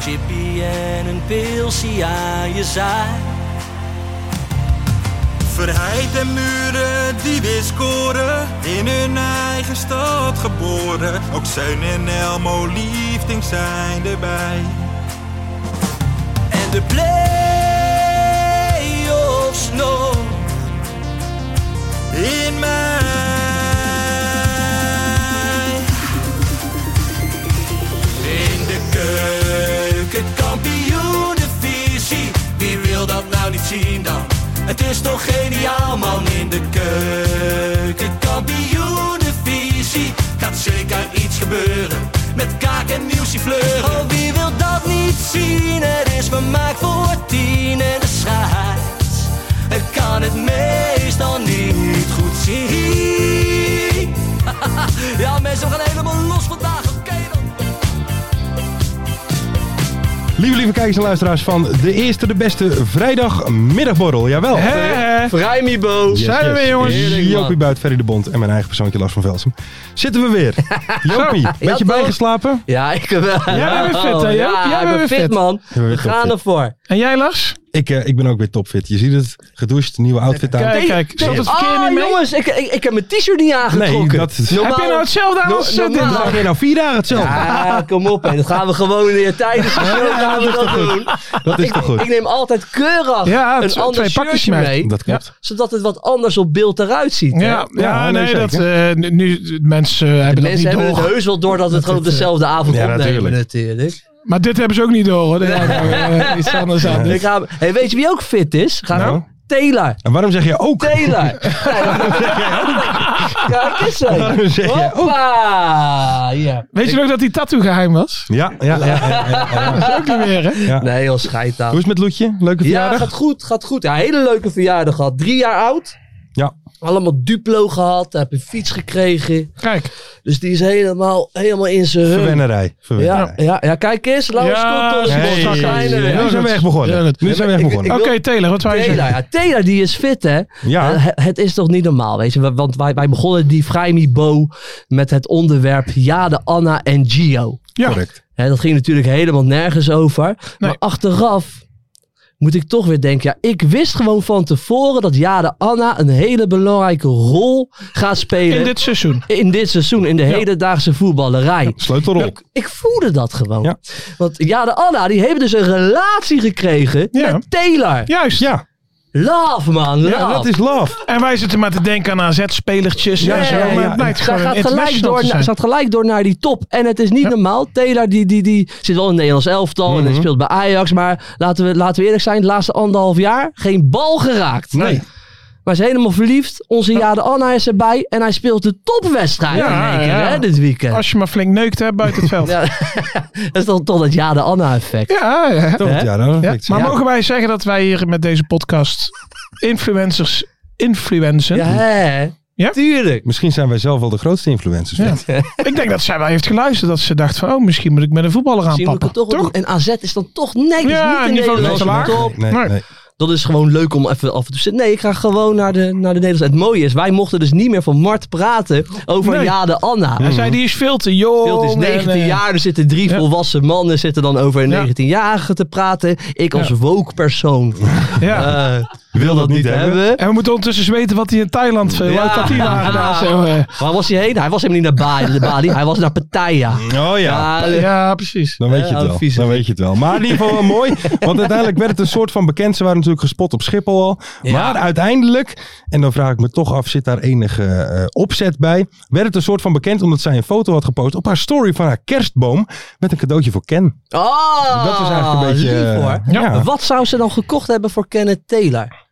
Chippy en een pilsie aan je zaai. Verheid en muren die weer scoren, in hun eigen stad geboren. Ook Zeun en Elmo liefding zijn erbij. En de play-offs nog In mij. in de keuken, dan? Het is toch geniaal man in de keuken, kampioenenvisie. Gaat zeker iets gebeuren met kaak en nieuwsie fleuren. Oh, wie wil dat niet zien? Het is vermaakt voor tien en de scheids. Ik kan het meestal niet goed zien. ja, mensen, we gaan helemaal los vandaag. Lieve, lieve kijkers en luisteraars van de eerste, de beste vrijdagmiddagborrel. Jawel. Vrijmibo. Yes, Zijn we weer, jongens? Heerlijk, Jopie Buit, Ferry de Bond en mijn eigen persoontje Lars van Velsen. Zitten we weer. Jopie, beetje toch? bijgeslapen? Ja, ik wel. Jij bent weer fit, hè, Joop? Ja, Jij bent ben weer fit, man. ben We gaan ervoor. En jij, Lars? Ik, eh, ik ben ook weer topfit. Je ziet het. Gedoucht, nieuwe outfit aan. Kijk, kijk. Zat het verkeer Ah, niet mee? jongens, ik, ik, ik heb mijn t-shirt niet aangetrokken. Nee, dat is... Normaal- Heb je nou hetzelfde aan No- als normaal- dit? Draag je nou vier dagen hetzelfde? Ja, kom op, hè. dat gaan we gewoon weer tijdens de show gaan we dat doen. Dat is Ik, toch goed? ik neem altijd keurig Ja, een ander twee pakjes shirtje mee. mee, Dat klopt. zodat het wat anders op beeld eruit ziet. hè. Ja, ja, Ja, nee, nee, dat, eh, nu, mensen eh, hebben De dat mensen niet hebben door. het heus wel door dat we het gewoon op dezelfde avond ja, opnemen natuurlijk. Maar dit hebben ze ook niet door, hoor. Is nou, eh, iets anders aan. Ik ga, hey, weet je wie ook fit is? Ga Nou? Taylor. En waarom zeg je ook? Taylor. Kijk eens even. Waarom zeg je ook? Hoppa. Ja. Weet je nog dat die tattoo geheim was? Ja, ja, ja. ja, ja, ja. Dat is ook niet meer, hè? Ja. Nee, heel scheid aan. Hoe is het met Loetje? Leuke Ja, verjaardag? gaat goed, gaat goed. Ja, hele leuke verjaardag gehad. Drie jaar oud. Ja. Allemaal Duplo gehad. Heb een fiets gekregen. Kijk. Dus die is helemaal, helemaal in zijn hum. Verwennerij. Ja, Verwennerij. ja, ja, kijk eens. Laurens Ja, hey. kleine. Ja, Nu zijn we echt begonnen. Nu zijn we echt begonnen. Oké, Taylor, wat wou je Taylor, zeggen? ja, Taylor die is fit hè. Ja. Eh, he- het is toch niet normaal, weet je. Want wij, wij begonnen die Vrijmibo met het onderwerp Jade, Anna en Gio. Ja. Correct. Hè, dat ging natuurlijk helemaal nergens over. Nee. Maar achteraf moet ik toch weer denken. Ja, ik wist gewoon van tevoren dat Jade Anna een hele belangrijke rol gaat spelen. In dit seizoen. in dit seizoen, in de hedendaagse voetballerij. Sleutelrol. Ik, ik voelde dat gewoon. Ja. Want Jade Anna, die heeft dus een relatie gekregen Ja. met Taylor. Juist. Ja, Love, man. Love. ja, dat is love. En wij zitten maar te denken aan AZ-spelertjes Ja, en zo. ja, ja. Maar het blijkt Zij gewoon gaat gelijk, door, te na- zijn. ze gaat gelijk door naar die top. En het is niet Ja. normaal. Taylor die, die, die zit wel in het Nederlands elftal en hij speelt bij Ajax. Maar laten we, laten we eerlijk zijn, de laatste anderhalf jaar geen bal geraakt. Nee. Ze is helemaal verliefd. Onze Jade Anna is erbij. En hij speelt de topwedstrijd Ja, in één keer, ja. hè, dit weekend. Als je maar flink neukt hebt buiten het veld. Ja, dat is toch, toch dat Jade Anna effect. ja. ja. Toch, ja, dat Ja, is Maar Ja. mogen wij zeggen dat wij hier met deze podcast influencers influencen? Ja, hè? Ja? Tuurlijk. Misschien zijn wij zelf wel de grootste influencers. Ja. Ik denk dat zij wel heeft geluisterd. Dat ze dacht van, oh, misschien moet ik met een voetballer aanpakken. het toch, doen. En AZ is dan toch is Ja, niet de niveau. Nee, Nee. nee. Dat is gewoon leuk om even af en toe te. Nee, ik ga gewoon naar de, naar de Nederlandse. Het mooie is, wij mochten dus niet meer van Mart praten over Nee. Jade Anna. Hij zei, die is veel te jong. Veel, is 19 en, eh, jaar, er zitten drie ja. volwassen mannen zitten dan over een Ja. 19-jarige te praten. Ik als woke persoon Ja. eh, wil dat niet hebben. En we moeten ondertussen weten wat hij in Thailand veel Ja. daar zo. eh. Waar was hij heen? Hij was helemaal niet naar Bali, hij was naar Pattaya. Oh ja. Ja, ja, precies. Dan weet je het wel. Dan weet je het wel. Maar in ieder geval wel mooi. Want uiteindelijk werd het een soort van bekend. Ze waren natuurlijk gespot op Schiphol al. Ja. Maar uiteindelijk, en dan vraag ik me toch af, zit daar enige eh, opzet bij? Werd het een soort van bekend omdat zij een foto had gepost op haar story van haar kerstboom. Met een cadeautje voor Ken. Oh, Dat was eigenlijk een beetje, lief eh, hoor. ja. Wat zou ze dan gekocht hebben voor Kenneth Taylor?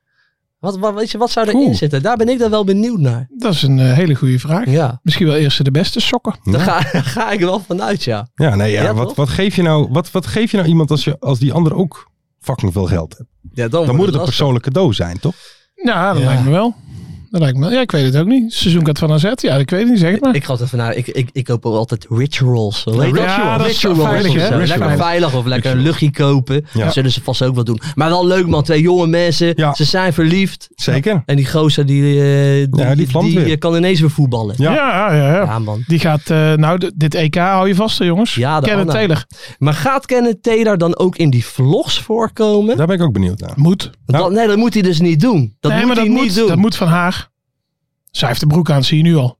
Wat, wat, weet je, wat zou erin Oeh. zitten? Daar ben ik dan wel benieuwd naar. Dat is een eh, hele goede vraag. Ja, Misschien wel eerst de beste sokken. daar ga, daar ga ik wel vanuit, ja. Ja, nee, ja, Ja, wat, toch? wat, geef je nou, wat, wat geef je nou iemand als, je, als die ander ook fucking veel geld heeft? ja Dan moet het een persoonlijk cadeau zijn, toch? Ja, dat Ja. lijkt me wel. Dat lijkt me. Ja, ik weet het ook niet. Seizoenkaart van AZ. Ja, ik weet het niet. Zeg maar. Ik ga het even naar. Ik, ik, ik koop ook altijd rituals. Heet Ja, dat? is rituals veilig, hè? Lekker veilig of lekker een luchtje kopen. Ja. Dat zullen ze vast ook wel doen. Maar wel leuk man. Twee jonge mensen. Ja. Ze zijn verliefd. Zeker. En die gozer die, eh, die, Ja, die kan ineens weer voetballen. Ja. Ja, ja, ja. Ja, man. Die gaat, eh, nou, dit EK hou je vast, hè, jongens. Ja, Kenneth. Taylor. Maar gaat Kenneth Taylor dan ook in die vlogs voorkomen? Daar ben ik ook benieuwd naar. Moet. Nou. Dat- nee, dat moet hij dus niet doen. Dat nee, moet maar hij dat niet moet, doen. dat moet van haar. Zij heeft de broek aan, zie je nu al.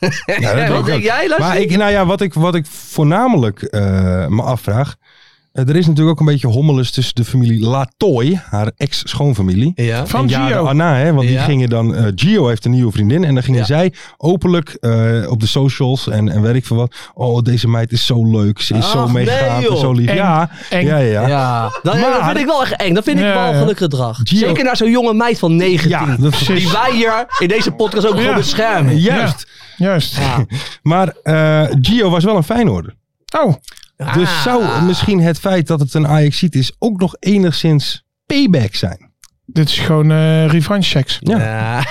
Ja, dat Ja, denk wat ik denk ook. jij, Lars? Maar ik, nou ja, wat ik, wat ik voornamelijk eh, me afvraag. Eh, er is natuurlijk ook een beetje hommeles tussen de familie Latoy, haar ex-schoonfamilie. Ja. Van Gio. Anna, hè, want die gingen dan. eh, Gio heeft een nieuwe vriendin. En dan gingen Ja. zij openlijk eh, op de socials en, en weet ik veel wat. Oh, deze meid is zo leuk. Ze is zo meegaand nee, en joh. zo lief. Eng. Ja, Eng. ja, ja. ja. Ja, dat, vind ik wel echt eng. Dat vind ik ja. walgelijk gedrag. Gio- Zeker naar zo'n jonge meid van 19. Ja, dat is die wij hier in deze podcast ook Ja. gewoon beschermen. Juist. Juist. Ja. Maar eh, Gio was wel een Feyenoorder. Oh, Dus Ah. zou misschien het feit dat het een Ajaxiet is ook nog enigszins payback zijn. dit is gewoon eh revanche checks. Ja, Ja.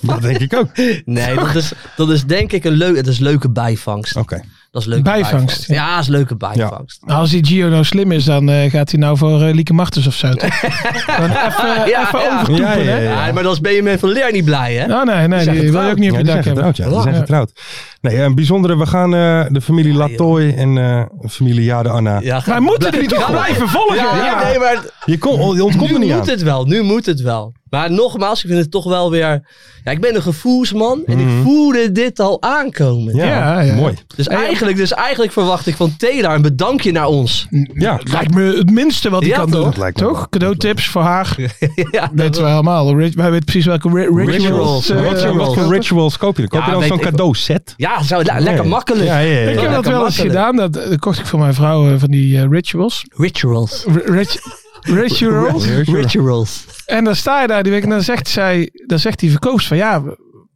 dat denk ik ook. Nee, dat is, dat is denk ik een, leuk, het is leuke bijvangst. Oké. Dat is leuke Bijvangst, bijvangst. ja. Ja, dat is leuke bijvangst. Nou, als die Gio nou slim is, dan eh, gaat hij nou voor eh, Lieke Martens of zo. toch? Even, Ja, even ja. overtoepen, Ja, ja, hè? ja. Ja, maar dan is Benjamin van Leer niet blij, hè? Oh, nee, nee, zijn die wil je ook niet op je die dak zijn hebben. getrouwd, ja. Die zijn getrouwd. Nee, een bijzondere. We gaan eh, de familie Ja, Latoy en eh, familie Jade Anna. Ja, Wij moeten dit toch blijven volgen? Ja, Ja. nee, maar Je, kon, je ontkomt nu er niet moet aan. het wel. Nu moet het wel. Maar nogmaals, ik vind het toch wel weer... Ja, ik ben een gevoelsman en Mhm. ik voelde dit al aankomen. Ja, Ja, ja. mooi. Dus, eigenlijk, dus eigenlijk verwacht ik van Taylor een bedankje naar ons. Ja, Lijkt me het minste wat hij Ja, kan toch? doen. Dat lijkt me toch? Cadeautips voor haar. ja, weten we allemaal. Ri- Wij weten precies welke ri- rituals. Rituals, eh, wat, voor, rituals. wat voor rituals koop je dan? Koop Ja, je dan zo'n ik wel. cadeau set? Ja, zo, le- lekker makkelijk. Ja, ja, ja. Ik heb Ja, dat wel eens gedaan. Dat, dat kocht ik voor mijn vrouw eh, van die eh, rituals. Rituals. R- rit- rituals. Rituals. En dan sta je daar die week en dan zegt, zij, dan zegt die verkoopster van ja,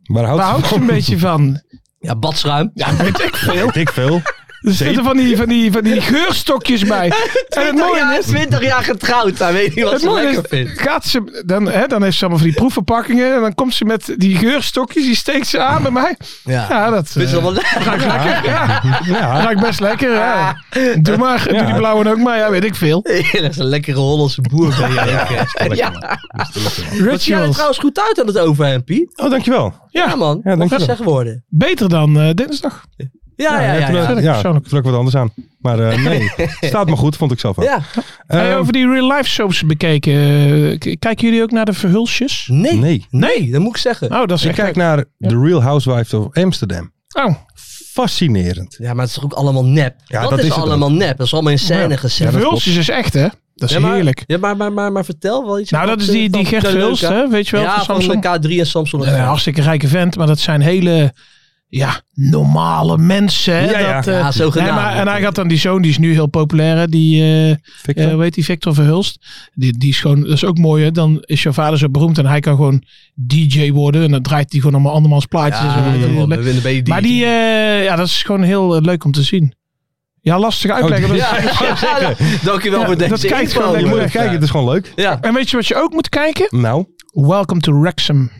Waar houdt waar houdt ze een beetje van? Ja, badschuim. Ja, weet ik veel. Weet ik veel. Er zitten van die, van, die, van die geurstokjes bij. En het 20 mooie jaar, is, 20 jaar getrouwd. Hij weet niet wat het ze lekker is vindt. gaat ze, dan, hè, dan heeft ze allemaal van die proefverpakkingen. En dan komt ze met die geurstokjes, die steekt ze aan bij mij. Ja. Ja, dat ze eh, wel lekker. ruikt lekker. Ja, Ja. ruikt best lekker. Ja. Doe maar, doe die blauwe ook maar. Ja, weet ik veel. dat is een lekkere Hollandse boer. Ben jij, ja. ja. Wat zie jij er trouwens goed uit aan het overhempie. Oh, dankjewel. Ja, man. Ja, dankjewel. Wat zeg woorden. Beter dan eh, dinsdag. Ja, ja, ja. ja, eh, ja, persoonlijk. ik wat anders aan. Maar eh, nee, staat me goed, vond ik zelf ook. Ja. Hey, Ehm, over die real life soaps bekeken. eh, kijken jullie ook naar de verhulsjes? Nee. Nee. Nee, dat moet ik zeggen. Oh, dat is Ik kijk naar The Real Housewives of Amsterdam. Oh, Fascinerend. Ja, maar het is toch ook allemaal nep? Ja, dat, dat is, allemaal nep. Dat is allemaal in scène Ja. gezet. de verhulsjes is echt hè? Dat is Ja, maar- heerlijk. Ja, maar, maar, maar, maar vertel wel iets. Nou, dat is die, die Gert hè? Weet je wel, Ja, van van Samsung. de K3 en Samsung. Een hartstikke rijke vent, maar dat zijn hele ja, normale mensen. Hè? Ja, ja. Dat, eh, nee, maar, en hij gaat dan die zoon, die is nu heel populair, hè? die, eh Victor? eh, hoe heet die, Victor Verhulst. Die, die is gewoon, dat is ook mooi, hè? dan is jouw vader zo beroemd en hij kan gewoon DJ worden. En dan draait hij gewoon allemaal andermans plaatjes. en zo. Ja, man, we bij die maar die, eh, ja, dat is gewoon heel leuk om te zien. Ja, lastig uitleggen. is- Ja, ja, dankjewel Ja, voor deze dat kijkt info. gewoon je moet kijken, het is gewoon leuk. Ja. En weet je wat je ook moet kijken? Nou, Welcome to Wrexham.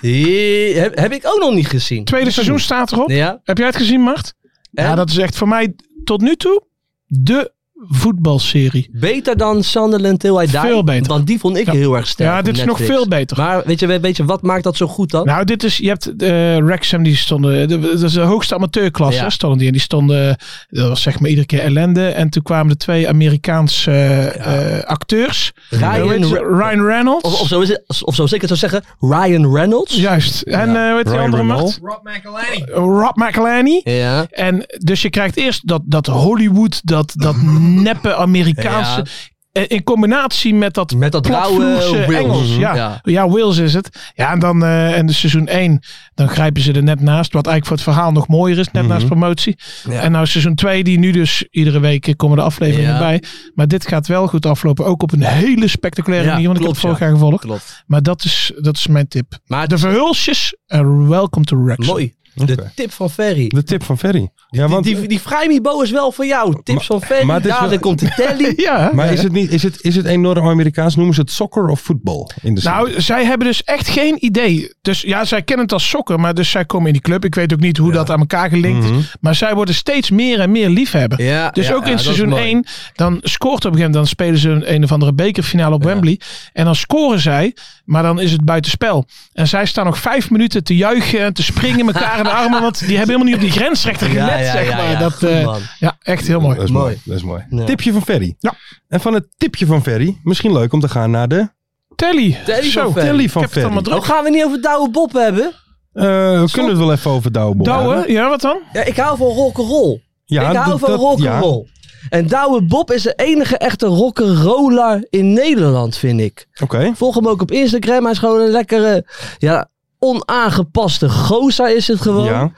Die heb, heb ik ook nog niet gezien. Tweede seizoen staat erop. Ja. Heb jij het gezien, Mart? En? Ja, dat is echt voor mij tot nu toe de voetbalserie. Beter dan Sunderland Till I Die? Veel beter. Want die vond ik Ja. heel erg sterk. Ja, dit is nog veel beter. Maar weet je, weet je, wat maakt dat zo goed dan? Nou, dit is, je hebt uh, Wrexham, die stonden, de- dat is de hoogste amateurklasse, Ja. stonden die. En die stonden, dat was zeg maar iedere keer ellende. En toen kwamen de twee Amerikaanse eh, eh, acteurs. Ryan Ryan Reynolds. Of, of, zo is het, of zo zeker zou zeggen, Ryan Reynolds. Juist. En eh hoe heet die andere Reynolds. macht? Rob McElhenney. Rob McElhenney. Ja. En dus je krijgt eerst dat, dat Hollywood, dat, dat neppe Amerikaanse. Ja. eh, in combinatie met dat, Met dat Wales. Engels. Ja. Ja. Ja. Wales is het. Ja, en dan in de seizoen 1, dan grijpen ze er net naast. Wat eigenlijk voor het verhaal nog mooier is, net naast promotie. Ja. En nou seizoen 2, die nu dus iedere week eh, komen de afleveringen Ja. bij. Maar dit gaat wel goed aflopen. Ook op een hele spectaculaire Ja, manier, want ik heb het vorig ja. jaar gevolgd. Klopt. Maar dat is, dat is mijn tip. Maar De verhulsjes, uh, welcome to Wrexham. mooi. De tip van Ferry. De tip van Ferry. Ja, want, die, die, die Vrijmibo is wel voor jou. Tips van Ferry. maar het is ja, wel- dan komt de telly. Ja, maar ja. is het, niet, is, het, is het enorm Amerikaans? Noemen ze het soccer of voetbal in de? Nou, zij hebben dus echt geen idee. Dus ja, zij kennen het als sokken, maar dus zij komen in die club. Ik weet ook niet hoe dat aan elkaar gelinkt Mhm. is. Maar zij worden steeds meer en meer liefhebber. Ja, Dus ja, ook in seizoen mooi. 1, dan scoort op een gegeven moment, dan spelen ze een, een of andere bekerfinale op Wembley. En dan scoren zij, maar dan is het buitenspel. En zij staan nog vijf minuten te juichen en te springen elkaar de armen. Want die hebben helemaal niet op die grensrechter gelet, Ja, ja, zeg ja, maar. ja. Dat, Goed, eh, ja, echt heel mooi. Dat is Mooi. mooi. Dat is mooi. Ja. Tipje van Ferry. Ja. En van het tipje van Ferry, misschien leuk om te gaan naar de Telly. Telly Zo, van Ferry. telly van Ferry. Oh, gaan we niet over Douwe Bob hebben? Eh, we kunnen het wel even over Douwe Bob hebben. Douwe, ja, wat dan? Ja, ik hou van rock'n'roll. Ja, ik hou van rock'n'roll. En Douwe Bob is de enige echte rock'n'roller in Nederland, vind ik. Oké. Volg hem ook op Instagram. Hij is gewoon een lekkere, ja, onaangepaste gozer is het gewoon. Ja.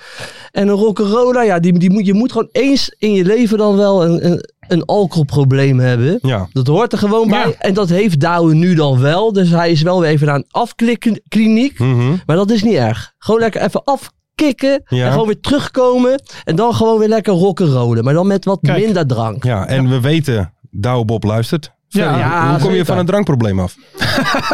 En een rock'n'roller, ja, die, die moet, je moet gewoon eens in je leven dan wel een, een, een alcoholprobleem hebben. Ja. Dat hoort er gewoon bij. Ja. En dat heeft Douwe nu dan wel. Dus hij is wel weer even naar een afklikkliniek. Mhm. Maar dat is niet erg. Gewoon lekker even afkicken. Ja. En gewoon weer terugkomen. En dan gewoon weer lekker rock'n'rollen. Maar dan met wat Kijk. minder drank. Ja, en we weten, Douwe Bob luistert. Ja, hoe kom je van een drankprobleem af?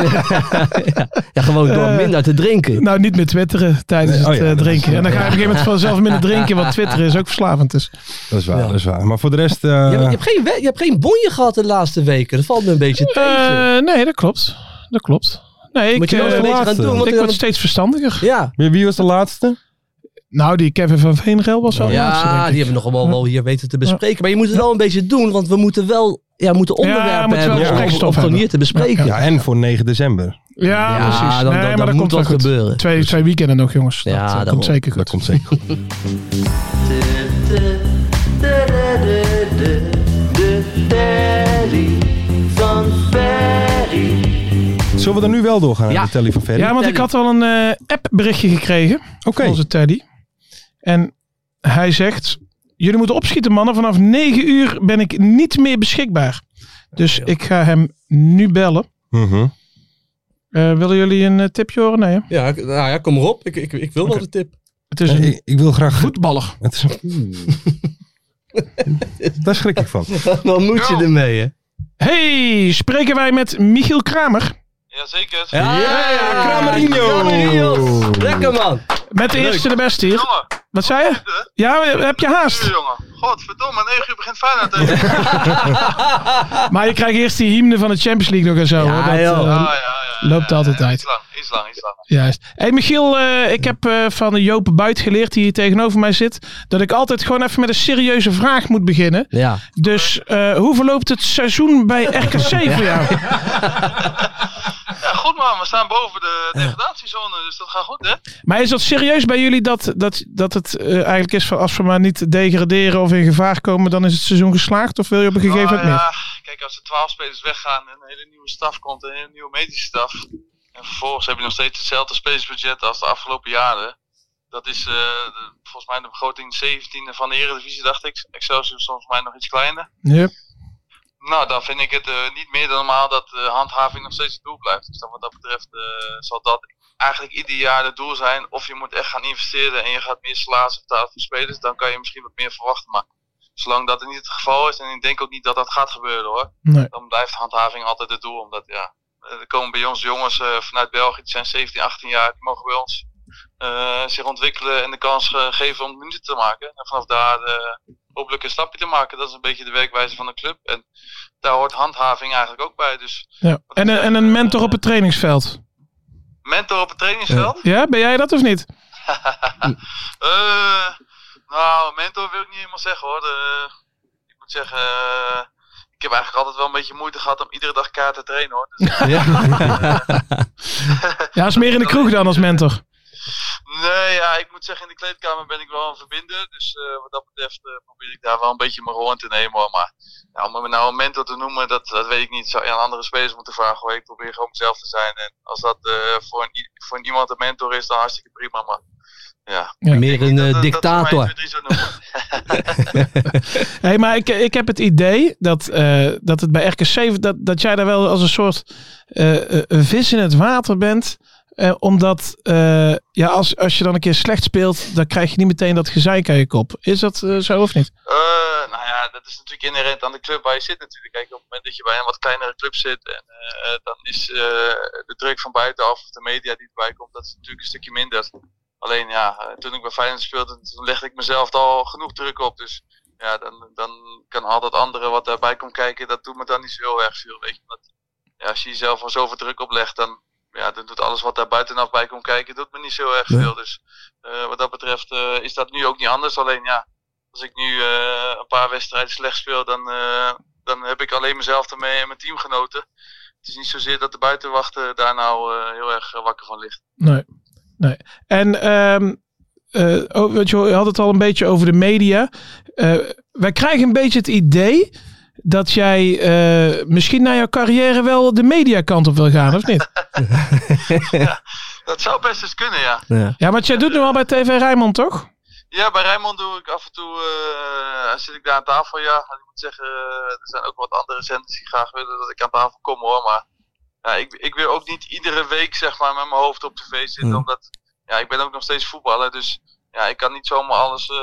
Ja, gewoon door Eh, minder te drinken. Nou, niet meer twitteren tijdens Nee, oh het ja, eh, is- drinken. En dan ga je op een gegeven moment vanzelf minder drinken, want twitteren is ook verslavend. Dus. Dat is waar, Ja. dat is waar. Maar voor de rest... eh, je, hebt, je, hebt geen, je hebt geen bonje gehad de laatste weken. Dat valt me een beetje tegen. Eh, nee, dat klopt. Dat klopt. Nee, ik, Moet je eh, gaan laatste. doen. Want ik dan- word steeds verstandiger. ja, wie, was de laatste? Nou, die Kevin van Veenrel was wel laatste, denk ja ik. die hebben we nog wel, wel hier weten te bespreken. Maar je moet het wel een beetje doen. Want we moeten wel ja, moeten onderwerpen moeten wel hebben om, gesprekstof om gewoon hebben. hier te bespreken. Ja, en voor 9 december. Ja, Ja, precies. dan- nee, dan- maar dan dat moet komt wel wat goed. gebeuren. Twee, twee weekenden nog, jongens. Ja, dat eh, komt zeker Dat goed. komt zeker goed. Zullen we er nu wel doorgaan Ja. naar de telly van Ferry? Ja, want ik had al een eh appberichtje gekregen Oké. van onze Teddy. En hij zegt, jullie moeten opschieten mannen, vanaf 9 uur ben ik niet meer beschikbaar. Dus ik ga hem nu bellen. Eh, willen jullie een eh, tipje horen? Nee, hè? Ja, nou ja, kom maar op. Ik, ik, ik wil wel de tip. Het is een ik, ik wil graag... voetballer. Het is een... Daar schrik ik van. Wat moet je ermee, hè? Hey, spreken wij met Michiel Kramer. Jazeker. Ja, ja, ja, Kramerino. Kramerino. Lekker man. Met de eerste de beste hier. Jongen, Wat zei je? Ja, heb je haast? jongen. Godverdomme, 9 uur begint Feyenoord tegen. Maar je krijgt eerst die hymne van de Champions League nog en zo. Ja, hoor. Dat, eh, ja, ja, ja. loopt altijd ja, uit. Iets lang, iets lang, iets lang. Juist. Hey Michiel, eh, ik heb eh, van Joop Buit geleerd, die hier tegenover mij zit, dat ik altijd gewoon even met een serieuze vraag moet beginnen. Ja. Dus eh, hoe verloopt het seizoen bij RKC voor jou? Goed man, we staan boven de degradatiezone, dus dat gaat goed hè. Maar is dat serieus bij jullie dat, dat, dat het eh, eigenlijk is van als we maar niet degraderen of in gevaar komen, dan is het seizoen geslaagd? Of wil je op een gegeven moment Nou meer? ja, kijk, als er 12 spelers weggaan en een hele nieuwe staf komt, een hele nieuwe medische staf. En vervolgens heb je nog steeds hetzelfde spelersbudget als de afgelopen jaren. Dat is eh, volgens mij de begroting 17e van de Eredivisie, dacht ik. Excelsior is volgens mij nog iets kleiner. Ja. Nou, dan vind ik het eh, niet meer dan normaal dat de handhaving nog steeds het doel blijft. Dus dan wat dat betreft eh, zal dat eigenlijk ieder jaar het doel zijn. Of je moet echt gaan investeren en je gaat meer salaris betalen voor spelers. Dan kan je misschien wat meer verwachten. Maar zolang dat niet het geval is, en ik denk ook niet dat dat gaat gebeuren hoor. Nee. Dan blijft handhaving altijd het doel. Omdat ja, er komen bij ons jongens eh, vanuit België, die zijn 17, 18 jaar, die mogen bij ons eh, zich ontwikkelen en de kans eh, geven om minuten te maken. En vanaf daar eh, hopelijk een stapje te maken. Dat is een beetje de werkwijze van de club. En daar hoort handhaving eigenlijk ook bij. Dus Ja. En, een- en een mentor op het trainingsveld. mentor op het trainingsveld? Ja, ben jij dat of niet? Eh, nou, mentor wil ik niet helemaal zeggen hoor. Ik moet zeggen, eh, ik heb eigenlijk altijd wel een beetje moeite gehad om iedere dag kaart te trainen hoor. Dus, Ja. Ja, is meer in de kroeg dan als mentor. Nee, ja, ik moet zeggen, in de kleedkamer ben ik wel een verbinder. Dus eh, wat dat betreft eh, probeer ik daar wel een beetje mijn rol in te nemen. Hoor. Maar ja, om me nou een mentor te noemen, dat, dat weet ik niet. Zou je aan andere spelers moeten vragen. Hoor. Ik probeer gewoon mezelf te zijn. En als dat eh, voor, een, voor iemand een mentor is, dan hartstikke prima. Maar ja, Meer een dat- dat- dat dictator. noemen. Hey, maar ik, ik heb het idee dat, eh, dat het bij RKC, dat, dat jij daar wel als een soort een vis in het water bent. Eh, omdat eh, ja, als, als je dan een keer slecht speelt, dan krijg je niet meteen dat gezeik aan je kop. Is dat eh, zo of niet? Nou ja, dat is natuurlijk inherent aan de club waar je zit natuurlijk. Kijk, op het moment dat je bij een wat kleinere club zit, en, dan is de druk van buitenaf of de media die erbij komt, dat is natuurlijk een stukje minder. Alleen ja, toen ik bij Feyenoord speelde, toen legde ik mezelf al genoeg druk op. Dus ja, dan, dan kan al dat andere wat daarbij komt kijken, dat doet me dan niet zo heel erg veel. Weet je? Want, ja, als je jezelf al zoveel druk oplegt, dan, ja, dan doet alles wat daar buitenaf bij komt kijken, doet me niet zo erg Nee. veel. Dus eh, wat dat betreft eh, is dat nu ook niet anders. Alleen ja, als ik nu eh, een paar wedstrijden slecht speel, dan, dan heb ik alleen mezelf ermee en mijn teamgenoten. Het is niet zozeer dat de buitenwachten daar nou heel erg wakker van ligt. Nee. nee. En eh, oh, je, je had het al een beetje over de media. Wij krijgen een beetje het idee dat jij eh, misschien na jouw carrière wel de mediakant op wil gaan, of niet? Dat zou best eens kunnen, ja. Ja. Ja, want jij doet nu al bij TV Rijnmond, toch? Ja, bij Rijnmond doe ik af en toe, eh, zit ik daar aan tafel, ja. Ik moet zeggen, eh, er zijn ook wat andere zenders die graag willen dat ik aan tafel kom, hoor. Maar ja, ik, ik wil ook niet iedere week, zeg maar, met mijn hoofd op tv zitten. Omdat, ja, ik ben ook nog steeds voetballer, dus ja, ik kan niet zomaar alles eh,